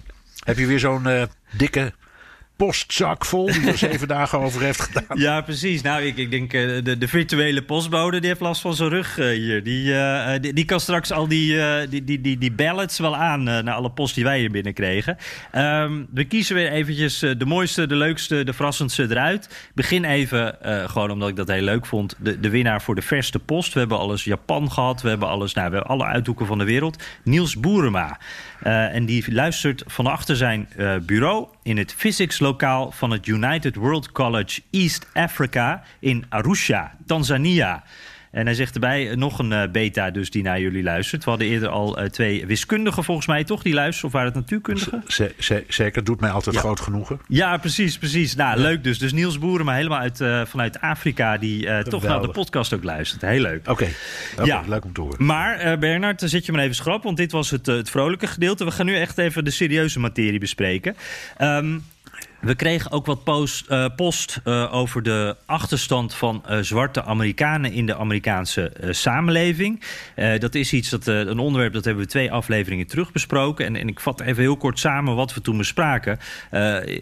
heb je weer zo'n eh, dikke postzak vol die er zeven dagen over heeft gedaan? Ja, precies. Nou, ik, ik denk eh, de, de virtuele postbode die heeft last van zijn rug eh, hier. Die, eh, die, kan straks al die, die, die, die, die ballots wel aan naar alle post die wij hier binnenkregen. Ehm, we kiezen weer eventjes de mooiste, de leukste, de verrassendste eruit. Begin even, gewoon omdat ik dat heel leuk vond, de, de winnaar voor de verste post. We hebben alles Japan gehad, we hebben alles, nou, we alle uithoeken van de wereld. Niels Boerema. En die luistert van achter zijn bureau in het physics lokaal van het United World College East Africa in Arusha, Tanzania. En hij zegt erbij eh, nog een eh, beta dus die naar jullie luistert. We hadden eerder al eh, twee wiskundigen volgens mij toch die luisteren. Of waren het natuurkundigen? Zeker, doet mij altijd Ja. groot genoegen. Ja, precies, precies. Nou, leuk dus. Dus Niels Boeren, maar helemaal uit, vanuit Afrika... die toch naar de podcast ook luistert. Heel leuk. Oké, Ja. leuk om te horen. Maar eh, Bernard, dan zit je maar even schrap, want dit was het, het vrolijke gedeelte. We gaan nu echt even de serieuze materie bespreken. Ehm, we kregen ook wat post, eh, post eh, over de achterstand van eh, zwarte Amerikanen in de Amerikaanse samenleving. Dat is iets dat, een onderwerp dat hebben we twee afleveringen terug besproken. En, en ik vat even heel kort samen wat we toen bespraken.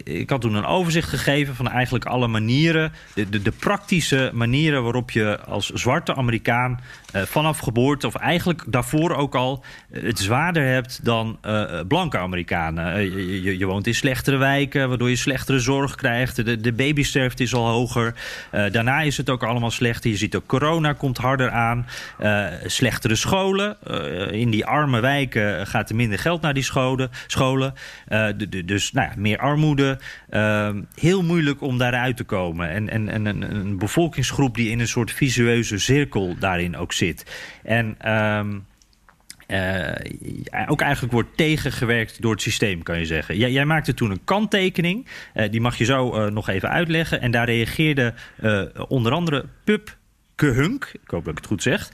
Ik had toen een overzicht gegeven van eigenlijk alle manieren, de, de, praktische manieren waarop je als zwarte Amerikaan vanaf geboorte, of eigenlijk daarvoor ook al, het zwaarder hebt dan blanke Amerikanen. Je, je, je woont in slechtere wijken, waardoor je slechtere zorg krijgt. De, de babysterfte is al hoger. Eh, daarna is het ook allemaal slechter. Je ziet ook corona komt harder aan. Eh, slechtere scholen. Eh, in die arme wijken gaat er minder geld naar die scholen. scholen. Dus nou ja, meer armoede. Heel moeilijk om daaruit te komen. En, en, en een, bevolkingsgroep die in een soort visueuze cirkel daarin ook zit. En... ehm, eh, ook eigenlijk wordt tegengewerkt door het systeem, kan je zeggen. Jij, jij maakte toen een kanttekening, eh, die mag je zo eh, nog even uitleggen. En daar reageerde onder andere Pup Kehunk, ik hoop dat ik het goed zeg,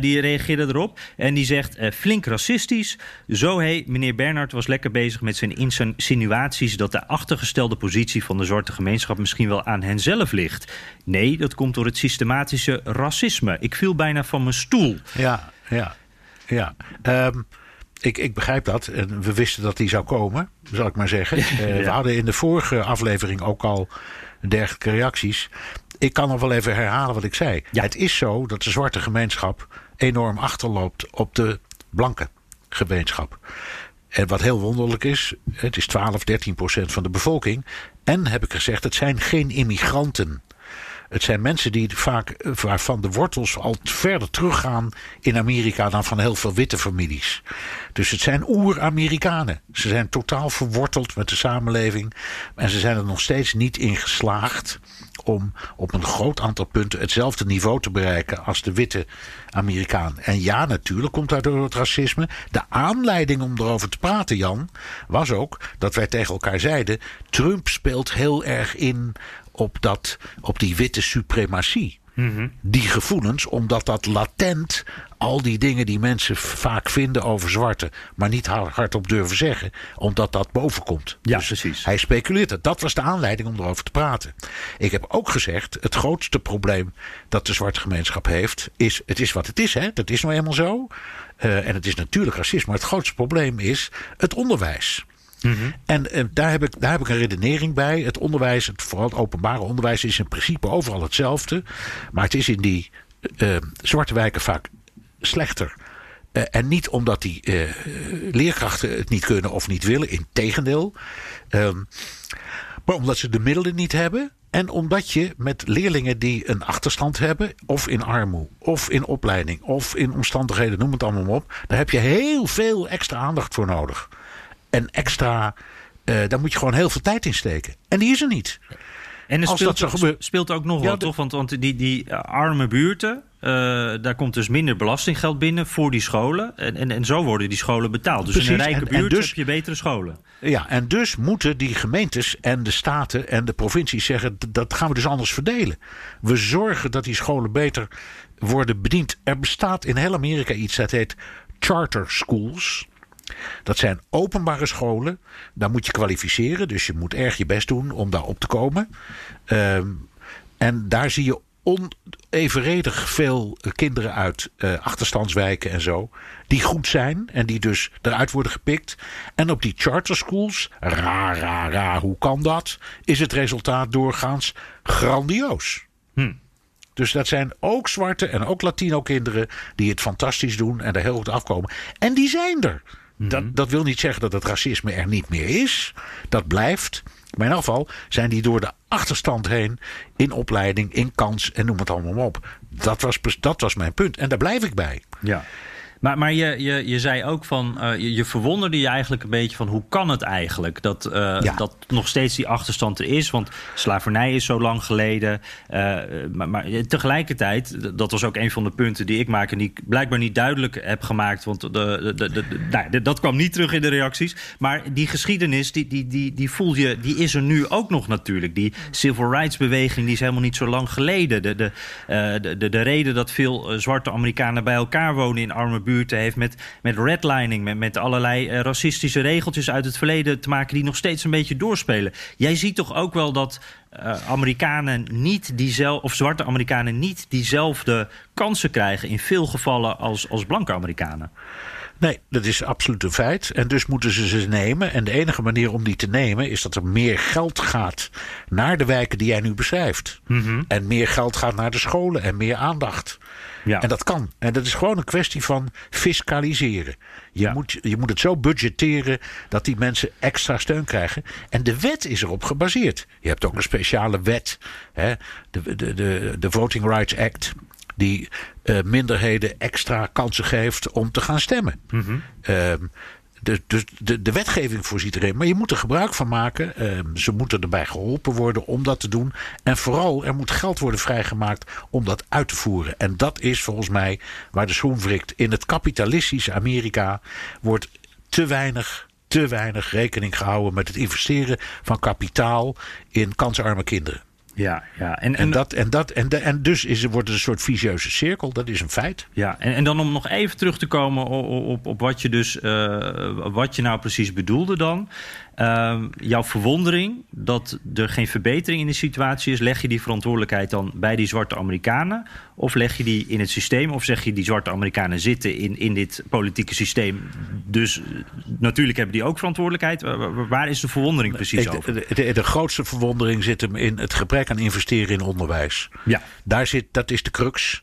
die reageerde erop. En die zegt, flink racistisch. Zo, hé, meneer Bernhard was lekker bezig met zijn insinuaties... dat de achtergestelde positie van de zwarte gemeenschap... misschien wel aan henzelf ligt. Nee, dat komt door het systematische racisme. Ik viel bijna van mijn stoel. Ja, ja, ja. Ehm, ik, ik begrijp dat. En we wisten dat die zou komen, zal ik maar zeggen. Eh, We Ja. hadden in de vorige aflevering ook al dergelijke reacties. Ik kan nog wel even herhalen wat ik zei. Het is zo dat de zwarte gemeenschap enorm achterloopt op de blanke gemeenschap. En wat heel wonderlijk is, het is 12, 13 procent van de bevolking. En heb ik gezegd, het zijn geen immigranten. Het zijn mensen die vaak, waarvan de wortels al verder teruggaan in Amerika dan van heel veel witte families. Dus het zijn oer-Amerikanen. Ze zijn totaal verworteld met de samenleving. En ze zijn er nog steeds niet in geslaagd om op een groot aantal punten hetzelfde niveau te bereiken als de witte Amerikaan. En ja, natuurlijk komt daardoor het racisme. De aanleiding om erover te praten, Jan, was ook dat wij tegen elkaar zeiden: Trump speelt heel erg in op, dat, op die witte suprematie. Die gevoelens, omdat dat latent al die dingen die mensen vaak vinden over zwarte, maar niet hard- hardop durven zeggen, omdat dat bovenkomt. Ja, dus precies. Hij speculeert het. Dat was de aanleiding om erover te praten. Ik heb ook gezegd: het grootste probleem dat de zwarte gemeenschap heeft, is: het is wat het is, hè? Dat is nou eenmaal zo. Eh, en het is natuurlijk racisme, maar het grootste probleem is het onderwijs. En eh, daar, heb ik, daar heb ik een redenering bij. Het onderwijs, het, vooral het openbare onderwijs, is in principe overal hetzelfde. Maar het is in die eh, zwarte wijken vaak slechter. Eh, en niet omdat die eh, leerkrachten het niet kunnen of niet willen, integendeel. Ehm maar omdat ze de middelen niet hebben. En omdat je met leerlingen die een achterstand hebben, of in armoede, of in opleiding, of in omstandigheden, noem het allemaal op. Daar heb je heel veel extra aandacht voor nodig. En extra, eh, daar moet je gewoon heel veel tijd in steken. En die is er niet. En er Als speelt, dat zo speelt ook nog Ja, wat, toch? Want, want die, die eh, arme buurten, eh, daar komt dus minder belastinggeld binnen voor die scholen. En, en, en zo worden die scholen betaald. Dus in een rijke en- buurt dus- heb je betere scholen. Ja, en dus moeten die gemeentes en de staten en de provincies zeggen: "D- dat gaan we dus anders verdelen. We zorgen dat die scholen beter worden bediend. Er bestaat in heel Amerika iets dat heet charter schools. Dat zijn openbare scholen. Daar moet je kwalificeren. Dus je moet erg je best doen om daar op te komen. Ehm, en daar zie je onevenredig veel kinderen uit eh, achterstandswijken en zo. Die goed zijn en die dus eruit worden gepikt. En op die charter schools, raar, raar, raar, hoe kan dat? Is het resultaat doorgaans grandioos. Dus dat zijn ook zwarte en ook Latino kinderen die het fantastisch doen en er heel goed afkomen. En die zijn er. Dat, dat wil niet zeggen dat het racisme er niet meer is. Dat blijft. Maar in geval zijn die door de achterstand heen in opleiding, in kans en noem het allemaal op. Dat was, dat was mijn punt. En daar blijf ik bij. Ja. Maar, maar je, je, je zei ook van, eh, je, je verwonderde je eigenlijk een beetje van hoe kan het eigenlijk dat, eh, dat nog steeds die achterstand er is? Want slavernij is zo lang geleden. eh, maar, maar tegelijkertijd, dat was ook een van de punten die ik maak en die ik blijkbaar niet duidelijk heb gemaakt. Want de, de, de, de- nou, dat kwam niet terug in de reacties. Maar die geschiedenis, die, die, die, die voel je, die is er nu ook nog natuurlijk. Die civil rights beweging die is helemaal niet zo lang geleden. De, de, de, de, de reden dat veel zwarte Amerikanen bij elkaar wonen in arme buurten heeft met, met redlining, met, met allerlei eh, racistische regeltjes uit het verleden te maken die nog steeds een beetje doorspelen. Jij ziet toch ook wel dat eh, Amerikanen niet diezelfde, of zwarte Amerikanen niet diezelfde kansen krijgen in veel gevallen als, als blanke Amerikanen. Nee, dat is absoluut een feit. En dus moeten ze ze nemen. En de enige manier om die te nemen is dat er meer geld gaat naar de wijken die jij nu beschrijft. En meer geld gaat naar de scholen en meer aandacht. Ja. En dat kan. En dat is gewoon een kwestie van fiscaliseren. Je, moet, je moet het zo budgetteren dat die mensen extra steun krijgen. En de wet is erop gebaseerd. Je hebt ook een speciale wet, hè, de, de, de, de Voting Rights Act. Die eh, minderheden extra kansen geeft om te gaan stemmen. Ehm, de, de, de, de wetgeving voorziet erin. Maar je moet er gebruik van maken. Eh, ze moeten erbij geholpen worden om dat te doen. En vooral, er moet geld worden vrijgemaakt om dat uit te voeren. En dat is volgens mij waar de schoen wrikt. In het kapitalistische Amerika wordt te weinig te weinig rekening gehouden met het investeren van kapitaal in kansarme kinderen. Ja, ja. En, en, dat, en, dat, en, de, en dus is, wordt het een soort vicieuze cirkel. Dat is een feit. Ja, en, en dan om nog even terug te komen op, op, op wat je dus uh, wat je nou precies bedoelde dan. Uh, jouw verwondering dat er geen verbetering in de situatie is, leg je die verantwoordelijkheid dan bij die zwarte Amerikanen? Of leg je die in het systeem? Of zeg je die zwarte Amerikanen zitten in, in dit politieke systeem? Dus natuurlijk hebben die ook verantwoordelijkheid. Waar is de verwondering precies de, over? De, de, de, grootste verwondering zit hem in het gebrek aan investeren in onderwijs. Ja. Daar zit, dat is de crux.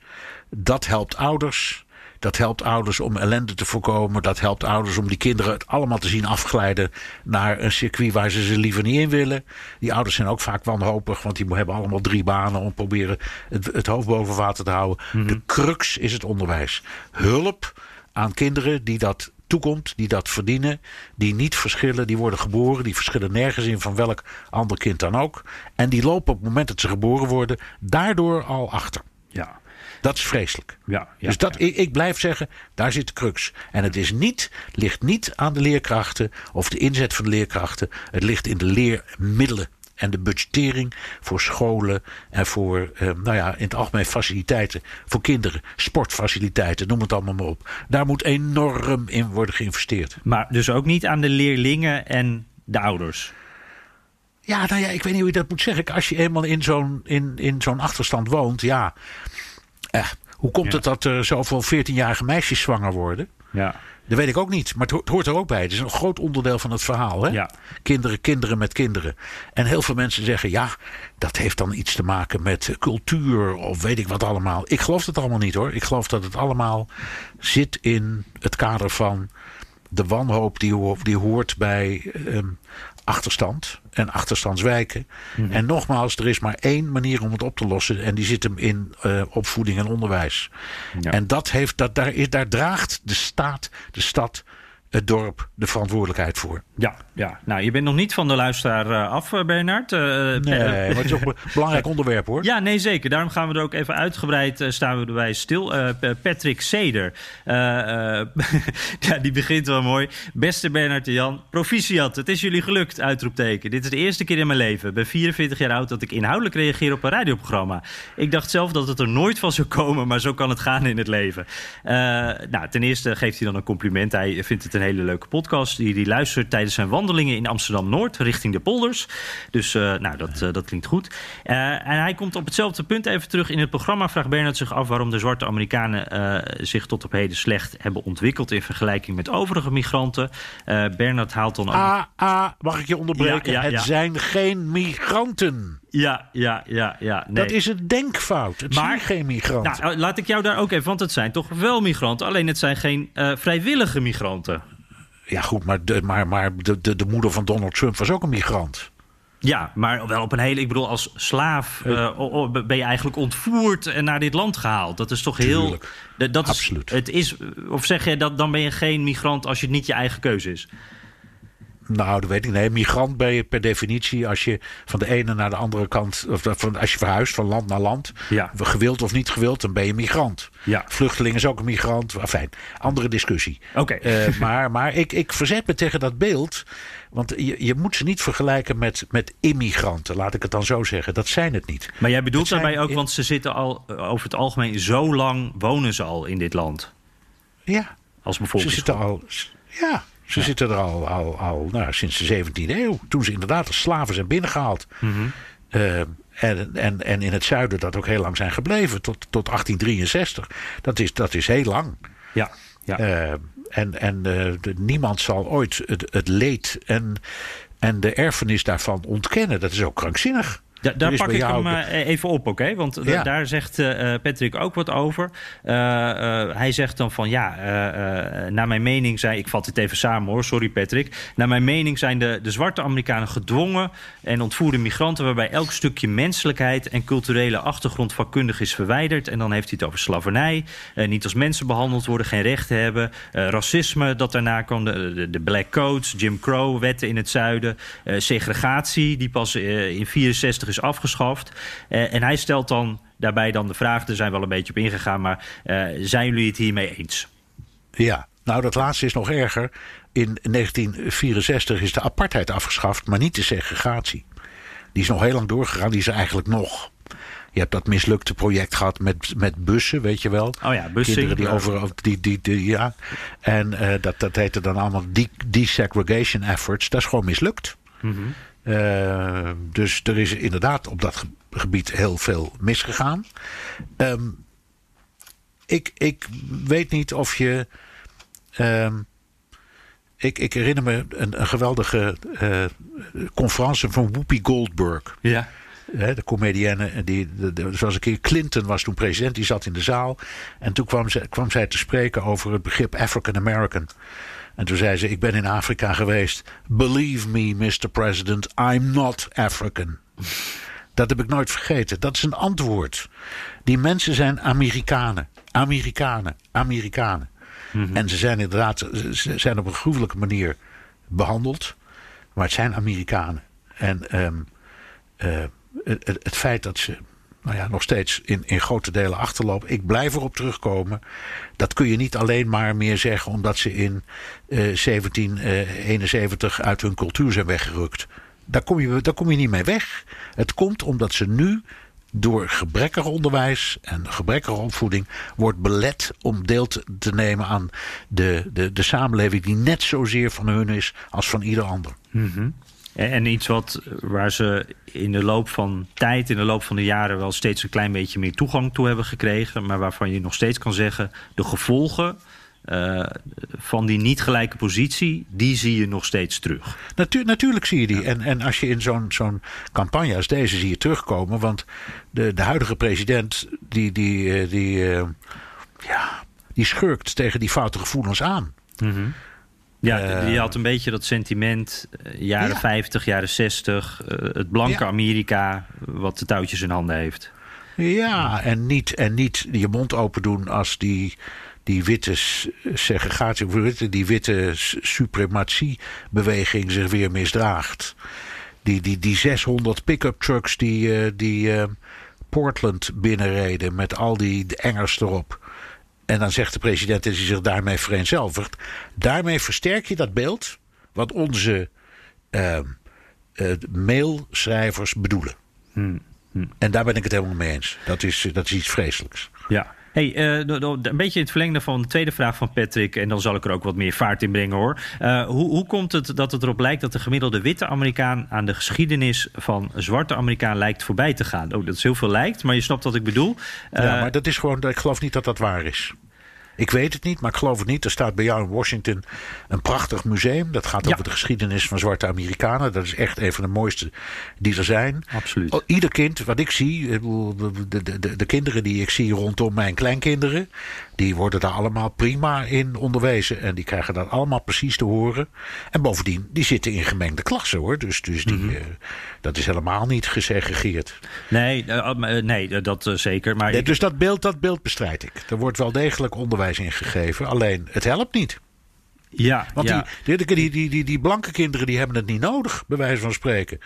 Dat helpt ouders. Dat helpt ouders om ellende te voorkomen. Dat helpt ouders om die kinderen het allemaal te zien afglijden naar een circuit waar ze ze liever niet in willen. Die ouders zijn ook vaak wanhopig, want die hebben allemaal drie banen om proberen het, het hoofd boven water te houden. Mm -hmm. De crux is het onderwijs. Hulp aan kinderen die dat toekomt, die dat verdienen, die niet verschillen, die worden geboren, die verschillen nergens in van welk ander kind dan ook. En die lopen op het moment dat ze geboren worden, daardoor al achter. Ja. Dat is vreselijk. Ja, ja, dus dat, ja. ik, ik, blijf zeggen, daar zit de crux. En het is niet, ligt niet aan de leerkrachten of de inzet van de leerkrachten. Het ligt in de leermiddelen en de budgettering voor scholen en voor, eh, nou ja, in het algemeen faciliteiten voor kinderen, sportfaciliteiten, noem het allemaal maar op. Daar moet enorm in worden geïnvesteerd. Maar dus ook niet aan de leerlingen en de ouders? Ja, nou ja, ik weet niet hoe je dat moet zeggen. Als je eenmaal in zo'n in, in zo'n achterstand woont, ja. Eh, hoe komt het dat er zoveel 14-jarige meisjes zwanger worden? Ja. Dat weet ik ook niet, maar het ho- het hoort er ook bij. Het is een groot onderdeel van het verhaal. Hè? Ja. Kinderen, kinderen met kinderen. En heel veel mensen zeggen, ja, dat heeft dan iets te maken met cultuur of weet ik wat allemaal. Ik geloof het allemaal niet hoor. Ik geloof dat het allemaal zit in het kader van de wanhoop die, ho- die hoort bij ehm, achterstand en achterstandswijken. Mhm. En nogmaals, er is maar één manier om het op te lossen. En die zit hem in eh, opvoeding en onderwijs. Ja. En dat heeft, dat, daar, is, daar draagt de staat, de stad, het dorp de verantwoordelijkheid voor. Ja, ja. Nou, je bent nog niet van de luisteraar eh, af, eh, Bernard. Eh, Nee, maar het is ook een belangrijk onderwerp hoor. Ja, nee, zeker. Daarom gaan we er ook even uitgebreid eh, staan we erbij stil. Patrick Seder, ja, die begint wel mooi. Beste Bernard en Jan, proficiat. Het is jullie gelukt, uitroepteken. Dit is de eerste keer in mijn leven. Ik ben 44 jaar oud dat ik inhoudelijk reageer op een radioprogramma. Ik dacht zelf dat het er nooit van zou komen, maar zo kan het gaan in het leven. Nou, ten eerste geeft hij dan een compliment. Hij vindt het een hele leuke podcast. Die, die luistert tijdens zijn wandelingen in Amsterdam-Noord richting de polders. Dus eh, nou, dat, eh, dat klinkt goed. Eh, en hij komt op hetzelfde punt even terug. In het programma vraagt Bernard zich af waarom de zwarte Amerikanen zich tot op heden slecht hebben ontwikkeld in vergelijking met overige migranten. Bernard haalt dan ook. Ah, ah, mag ik je onderbreken? Ja, ja, ja. Het zijn geen migranten. Ja, ja, ja, ja. Nee. Dat is een denkfout. Het zijn geen migranten. Nou, laat ik jou daar ook even, want het zijn toch wel migranten. Alleen het zijn geen vrijwillige migranten. Ja, goed, maar, de, maar, maar de, de, de moeder van Donald Trump was ook een migrant. Ja, maar wel op een hele. Ik bedoel, als slaaf eh, ben je eigenlijk ontvoerd en naar dit land gehaald. Dat is toch heel. Tuurlijk. Dat, dat is, Absoluut. Het is, of zeg je dat dan ben je geen migrant als het niet je eigen keuze is? Nou, dat weet ik niet. Migrant ben je per definitie als je van de ene naar de andere kant, of van, als je verhuist van land naar land, Ja. gewild of niet gewild, dan ben je migrant. Ja. Vluchteling is ook een migrant. Fijn, andere discussie. Oké. Eh, maar maar ik, ik verzet me tegen dat beeld. Want je, je moet ze niet vergelijken met, met immigranten, laat ik het dan zo zeggen. Dat zijn het niet. Maar jij bedoelt daarbij ook, in- want ze zitten al eh, over het algemeen zo lang wonen ze al in dit land. Ja, Als ze bijvoorbeeld. zitten al. Ja, ze zitten er al, al, al nou, sinds de 17e eeuw. Toen ze inderdaad als slaven zijn binnengehaald. Mhm. Eh, en, en, en in het zuiden dat ook heel lang zijn gebleven, tot, tot 1863. Dat is, dat is heel lang. Ja, ja. Eh, en en eh, de- niemand zal ooit het, het leed en, en de erfenis daarvan ontkennen. Dat is ook krankzinnig. Da- daar pak ik hem eh, even op, oké? Want Ja. daar zegt eh, eh, Patrick ook wat over. Hij zegt dan van ja, naar mijn mening zijn... Ik vat het even samen hoor, sorry Patrick. Naar mijn mening zijn de, de zwarte Amerikanen gedwongen... en ontvoerde migranten waarbij elk stukje menselijkheid... en culturele achtergrond vakkundig is verwijderd. En dan heeft hij het over slavernij. niet als mensen behandeld worden, geen rechten hebben. racisme dat daarna kwam, de, de, de Black Codes, Jim Crow, wetten in het zuiden. segregatie, die pas in 64 is afgeschaft. Eh, en hij stelt dan daarbij dan de vraag, er zijn wel een beetje op ingegaan... maar eh, zijn jullie het hiermee eens? Ja, nou dat laatste is nog erger. In 1964 is de apartheid afgeschaft, maar niet de segregatie. Die is nog heel lang doorgegaan, die is er eigenlijk nog. Je hebt dat mislukte project gehad met, met bussen, weet je wel. Oh ja, bussen. Kinderen die over. Die, die, die, ja. En eh, dat, dat heette dan allemaal de- desegregation efforts. Dat is gewoon mislukt. Eh, dus er is inderdaad op dat ge- gebied heel veel misgegaan. Ehm, ik, ik weet niet of je. ehm, ik, ik herinner me een, een geweldige eh, conferentie van Whoopi Goldberg. Ja. Hè, de comedienne, die, de, de- zoals een keer Clinton was toen president, die zat in de zaal. En toen kwam, ze, kwam zij te spreken over het begrip African American. En toen zei ze: Ik ben in Afrika geweest. Believe me, Mr. President, I'm not African. Dat heb ik nooit vergeten. Dat is een antwoord. Die mensen zijn Amerikanen. Amerikanen. Amerikanen. En ze zijn inderdaad ze zijn op een gruwelijke manier behandeld. Maar het zijn Amerikanen. En ehm, eh, het- het feit dat ze nou ja, nog steeds in, in grote delen achterlopen. Ik blijf erop terugkomen. Dat kun je niet alleen maar meer zeggen omdat ze in eh 1771 uit hun cultuur zijn weggerukt. Daar kom, je, daar kom je niet mee weg. Het komt omdat ze nu door gebrekkig onderwijs en gebrekkige opvoeding wordt belet om deel te, nemen aan de, de, de samenleving die net zozeer van hun is als van ieder ander. En, en iets wat, waar ze in de loop van tijd, in de loop van de jaren... wel steeds een klein beetje meer toegang toe hebben gekregen... maar waarvan je nog steeds kan zeggen... de gevolgen eh, van die niet gelijke positie... die zie je nog steeds terug. Natu- natuurlijk zie je die. En, en als je in zo'n zo'n campagne als deze zie je terugkomen. Want de, de huidige president, die, die, eh, die, eh, ja, die schurkt tegen die foute gevoelens aan. Ja, Eh, je had een beetje dat sentiment, eh, jaren Ja. 50, jaren 60... eh, het blanke Ja. Amerika, wat de touwtjes in handen heeft. Ja, en niet, en niet je mond open doen als die, die witte segregatie, die witte suprematiebeweging zich weer misdraagt. Die, die, die 600 pick-up trucks die, eh, die eh, Portland binnenreden met al die engers erop. En dan zegt de president dat hij zich daarmee vereenzelvigt. Daarmee versterk je dat beeld wat onze eh, eh, mailschrijvers bedoelen. En daar ben ik het helemaal mee eens. Dat is, dat is iets vreselijks. Ja. Hey, eh, een beetje in het verlengde van de tweede vraag van Patrick... en dan zal ik er ook wat meer vaart in brengen hoor. Eh, hoe, hoe komt het dat het erop lijkt dat de gemiddelde witte Amerikaan... aan de geschiedenis van zwarte Amerikaan lijkt voorbij te gaan? Oh, dat is heel veel lijkt, maar je snapt wat ik bedoel. ja, Eh, maar dat is gewoon, ik geloof niet dat dat waar is. Ik weet het niet, maar ik geloof het niet. Er staat bij jou in Washington een prachtig museum. Dat gaat Ja. over de geschiedenis van zwarte Amerikanen. Dat is echt een van de mooiste die er zijn. Absoluut. Oh, Ieder kind, wat ik zie, de, de, de, de kinderen die ik zie rondom mijn kleinkinderen, die worden daar allemaal prima in onderwezen. En die krijgen dat allemaal precies te horen. En bovendien, die zitten in gemengde klassen hoor. Dus, dus die, Mhm. eh, dat is helemaal niet gesegregeerd. Nee, eh, eh, nee dat zeker. Maar Nee, ik- dus dat beeld, dat beeld bestrijd ik. Er wordt wel degelijk onderwijs in gegeven. Alleen, het helpt niet. ja, Want ja. die, die, die, die, die, die blanke kinderen die hebben het niet nodig, bij wijze van spreken.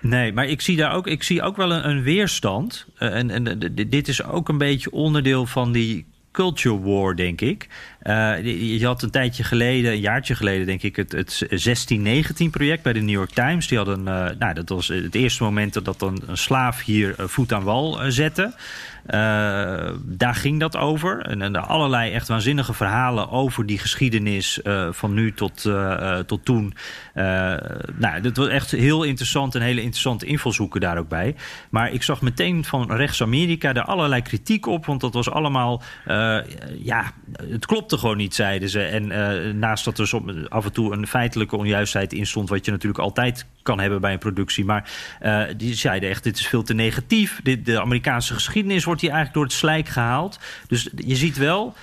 Nee, maar ik zie daar ook, ik zie ook wel een, een weerstand. Eh, en en eh, dit is ook een beetje onderdeel van die culture war, denk ik. Eh, je had een tijdje geleden, een jaartje geleden, denk ik, het, het 1619-project bij de New York Times. Die hadden, eh, nou, dat was het eerste moment dat een, een slaaf hier voet aan wal zette. Eh, daar ging dat over. En, en allerlei echt waanzinnige verhalen over die geschiedenis eh, van nu tot, eh, tot toen. Nou, dat was echt heel interessant en hele interessante invalshoeken daar ook bij. Maar ik zag meteen van rechts-Amerika daar allerlei kritiek op. Want dat was allemaal ja, het klopte gewoon niet, zeiden ze. En naast dat er som- af en toe een feitelijke onjuistheid in stond... wat je natuurlijk altijd kan hebben bij een productie. Maar die zeiden echt, dit is veel te negatief. Dit, de Amerikaanse geschiedenis wordt hier eigenlijk door het slijk gehaald. Dus je ziet wel...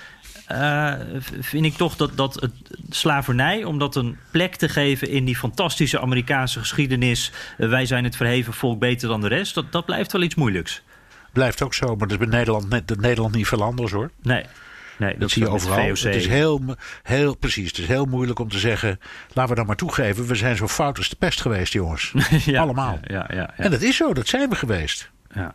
v- vind ik toch dat, dat het slavernij, om dat een plek te geven in die fantastische Amerikaanse geschiedenis. eh, wij zijn het verheven volk beter dan de rest. Dat, dat blijft wel iets moeilijks. Blijft ook zo, maar dat is bij Nederland, net, Nederland niet veel anders hoor. Nee. Nee, Dat, dat zie je overal. Het is heel, heel precies. Het is heel moeilijk om te zeggen. Laten we dan maar toegeven. We zijn zo fout als de pest geweest, jongens. Ja, Allemaal. Ja, ja. En dat is zo. Dat zijn we geweest. Ja.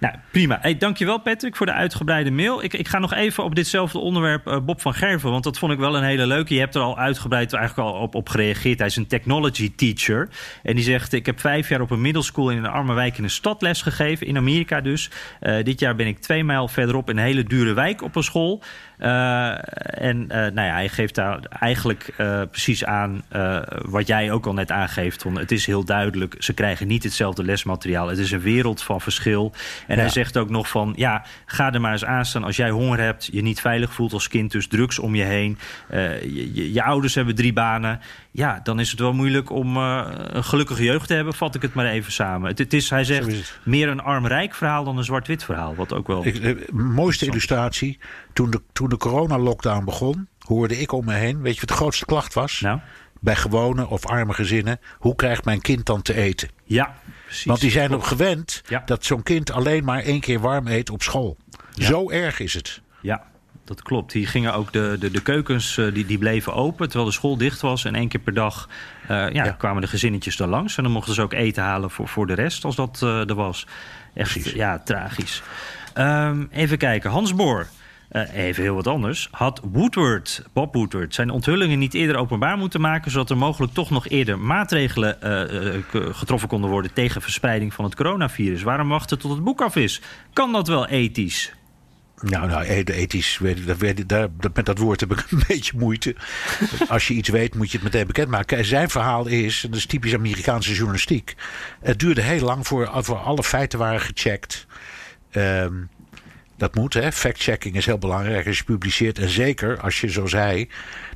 Nou, prima. Hey, dankjewel Patrick voor de uitgebreide mail. Ik, ik ga nog even op ditzelfde onderwerp eh, Bob van Gerven... want dat vond ik wel een hele leuke. Je hebt er al uitgebreid eigenlijk al op, op gereageerd. Hij is een technology teacher. En die zegt, ik heb vijf jaar op een middelschool... in een arme wijk in een stad les gegeven, in Amerika dus. Eh, dit jaar ben ik twee mijl verderop in een hele dure wijk op een school... Eh, en eh, nou ja, hij geeft daar eigenlijk eh, precies aan wat jij ook al net aangeeft. Het is heel duidelijk, ze krijgen niet hetzelfde lesmateriaal. Het is een wereld van verschil. En Ja. hij zegt ook nog van, ja, ga er maar eens aan staan als jij honger hebt, je niet veilig voelt als kind, dus drugs om je heen. je, je, je ouders hebben drie banen. Ja, dan is het wel moeilijk om eh, een gelukkige jeugd te hebben, vat ik het maar even samen. Het, het is, hij zegt, is meer een arm-rijk verhaal dan een zwart-wit verhaal. Wat ook wel... Ik, eh, mooiste illustratie. Toen de, toen de corona-lockdown begon, hoorde ik om me heen. Weet je wat de grootste klacht was? Nou? Bij gewone of arme gezinnen. Hoe krijgt mijn kind dan te eten? Ja, precies. Want die zijn erop gewend Ja. dat zo'n kind alleen maar één keer warm eet op school. Zo erg is het. Ja, dat klopt. Die gingen ook de, de, de keukens eh, die, die bleven open terwijl de school dicht was. En één keer per dag eh, ja, kwamen de gezinnetjes daar langs. En dan mochten ze ook eten halen voor, voor de rest als dat eh, er was. Echt, ja, tragisch. Ehm, even kijken. Hans Boor. even heel wat anders. Had Woodward, Bob Woodward, zijn onthullingen niet eerder openbaar moeten maken, zodat er mogelijk toch nog eerder maatregelen getroffen konden worden tegen verspreiding van het coronavirus? Waarom wachten tot het boek af is? Kan dat wel ethisch? Nou, nou e- ethisch, weet ik, dat, weet ik, daar, dat, met dat woord heb ik een beetje moeite. Als je iets weet, moet je het meteen bekendmaken. Zijn verhaal is, en dat is typisch Amerikaanse journalistiek. Het duurde heel lang voor, voor alle feiten waren gecheckt. Ehm, dat moet, hè. Fact-checking is heel belangrijk als je publiceert. En zeker als je, zoals hij,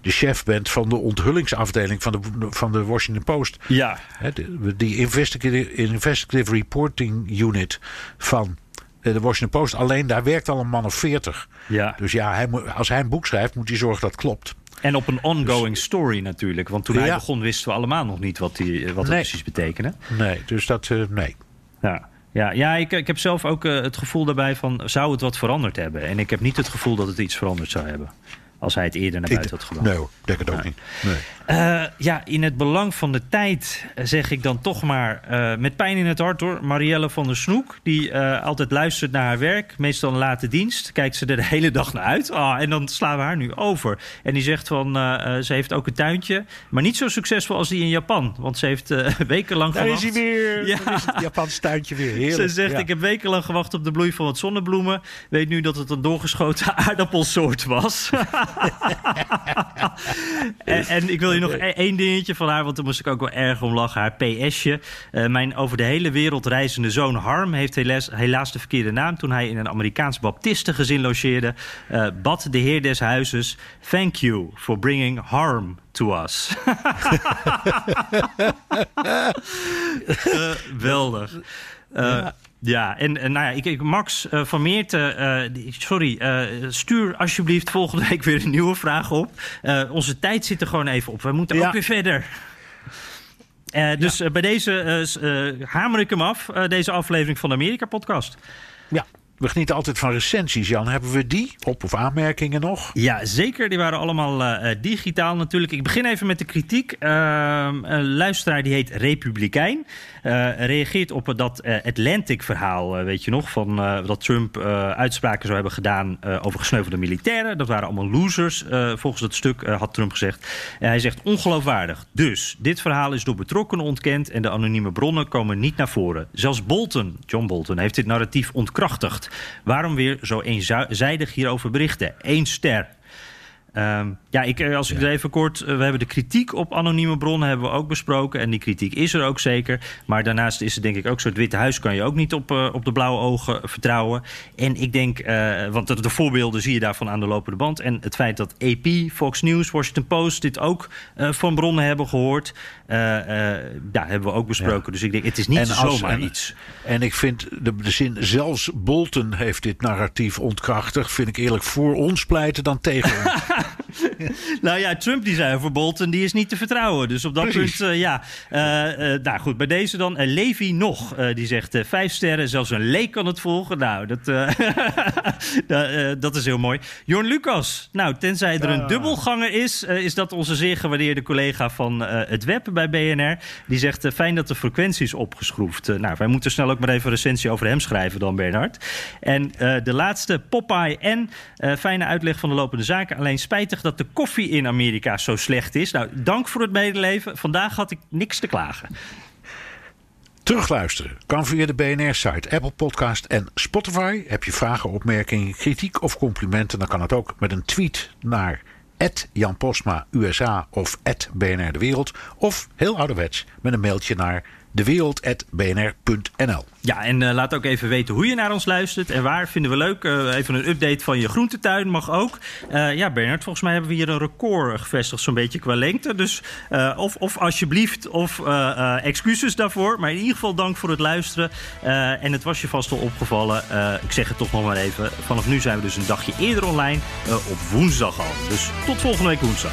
de chef bent van de onthullingsafdeling van de, van de Washington Post. Ja. Hè, Die investigative, investigative Reporting Unit van de Washington Post. Alleen daar werkt al een man of veertig. Ja. Dus ja, hij als hij een boek schrijft, moet hij zorgen dat het klopt. En op een ongoing story natuurlijk. Want toen hij begon wisten we allemaal nog niet wat, die, wat het Nee. precies betekende. Nee, dus dat, eh, nee. Ja, ja, ja ik, ik heb zelf ook eh, het gevoel daarbij van... zou het wat veranderd hebben? En ik heb niet het gevoel dat het iets veranderd zou hebben. Als hij het eerder naar buiten had gebracht. Nee denk het ook niet. Nee. Eh, ja, in het belang van de tijd eh, zeg ik dan toch maar eh, met pijn in het hart hoor. Marielle van der Snoek, die altijd luistert naar haar werk, meestal een late dienst, kijkt ze er de hele dag naar uit. Ah, en dan slaan we haar nu over. En die zegt van, ze heeft ook een tuintje, maar niet zo succesvol als die in Japan. Want ze heeft wekenlang Daar gewacht. is hij weer. Ja. Ja. is het Japans tuintje weer. Heerlijk. Ze zegt, Ja. ik heb wekenlang gewacht op de bloei van wat zonnebloemen. Weet nu dat het een doorgeschoten aardappelsoort was. en, en ik wil je nog e- één dingetje van haar, want daar moest ik ook wel erg om lachen. Haar PS'je. Eh, mijn over de hele wereld reizende zoon Harm heeft helaas, helaas de verkeerde naam. Toen hij in een Amerikaans baptistengezin logeerde, eh, bad de heer des huizes... Thank you for bringing harm to us. Geweldig. Eh, ja. en, en nou ja, ik, ik, Max eh, van Meerten, eh, sorry, eh, stuur alsjeblieft volgende week weer een nieuwe vraag op. Onze tijd zit er gewoon even op. We moeten Ja. ook weer verder. Dus bij deze hamer ik hem af, deze aflevering van de Amerika-podcast. Ja, we genieten altijd van recensies, Jan. Hebben we die? Op- of aanmerkingen nog? Ja, zeker. Die waren allemaal eh, eh, digitaal natuurlijk. Ik begin even met de kritiek. Ehm, een luisteraar die heet Republikein. eh, reageert op dat Atlantic-verhaal, weet je nog? Van, dat Trump uitspraken zou hebben gedaan over gesneuvelde militairen. Dat waren allemaal losers, volgens dat stuk, had Trump gezegd. Hij zegt ongeloofwaardig. Dus, dit verhaal is door betrokkenen ontkend... en de anonieme bronnen komen niet naar voren. Zelfs Bolton, John Bolton, heeft dit narratief ontkrachtigd. Waarom weer zo eenzijdig hierover berichten? Eén ster. Ehm, ja, ik, eh, als ik er even kort... eh, we hebben de kritiek op anonieme bronnen hebben we ook besproken. En die kritiek is er ook zeker. Maar daarnaast is het denk ik ook zo... het Witte Huis kan je ook niet op, eh, op de blauwe ogen vertrouwen. En ik denk... want de, de voorbeelden zie je daarvan aan de lopende band. En het feit dat AP, Fox News, Washington Post... dit ook van bronnen hebben gehoord... eh, eh, ja, hebben we ook besproken. Dus ik denk, het is niet zomaar en, iets. En ik vind de, de zin, zelfs Bolton heeft dit narratief ontkrachtigd. Vind ik eerlijk voor ons pleiten dan tegen ons. Nou ja, Trump die zei over Bolton, die is niet te vertrouwen. Dus op dat Precies. punt, eh, ja. Eh, eh, nou goed, bij deze dan. Levi nog, die zegt vijf sterren. Zelfs een leek kan het volgen. Nou, dat, da- dat is heel mooi. Jorn Lucas, nou, tenzij er een dubbelganger is... is dat onze zeer gewaardeerde collega van het web bij BNR. Die zegt, fijn dat de frequentie is opgeschroefd. Nou, wij moeten snel ook maar even een recensie over hem schrijven dan, Bernhard. En de laatste, Popeye en fijne uitleg van de lopende zaken. Alleen spijtig dat de koffie in Amerika zo slecht is. Nou, dank voor het medeleven. Vandaag had ik niks te klagen. Terugluisteren kan via de BNR-site, Apple Podcast en Spotify. Heb je vragen, opmerkingen, kritiek of complimenten... dan kan het ook met een tweet naar Jan Postma USA of BNR De Wereld. Of heel ouderwets met een mailtje naar dewereld.bnr.nl. Ja, en eh, laat ook even weten hoe je naar ons luistert en waar. Vinden we leuk. Eh, even een update van je groentetuin mag ook. Eh, ja, Bernard, volgens mij hebben we hier een record gevestigd, zo'n beetje qua lengte. Dus of, of alsjeblieft, of excuses daarvoor. Maar in ieder geval dank voor het luisteren. En het was je vast al opgevallen. Ik zeg het toch nog maar even. Vanaf nu zijn we dus een dagje eerder online. op woensdag al. Dus tot volgende week woensdag.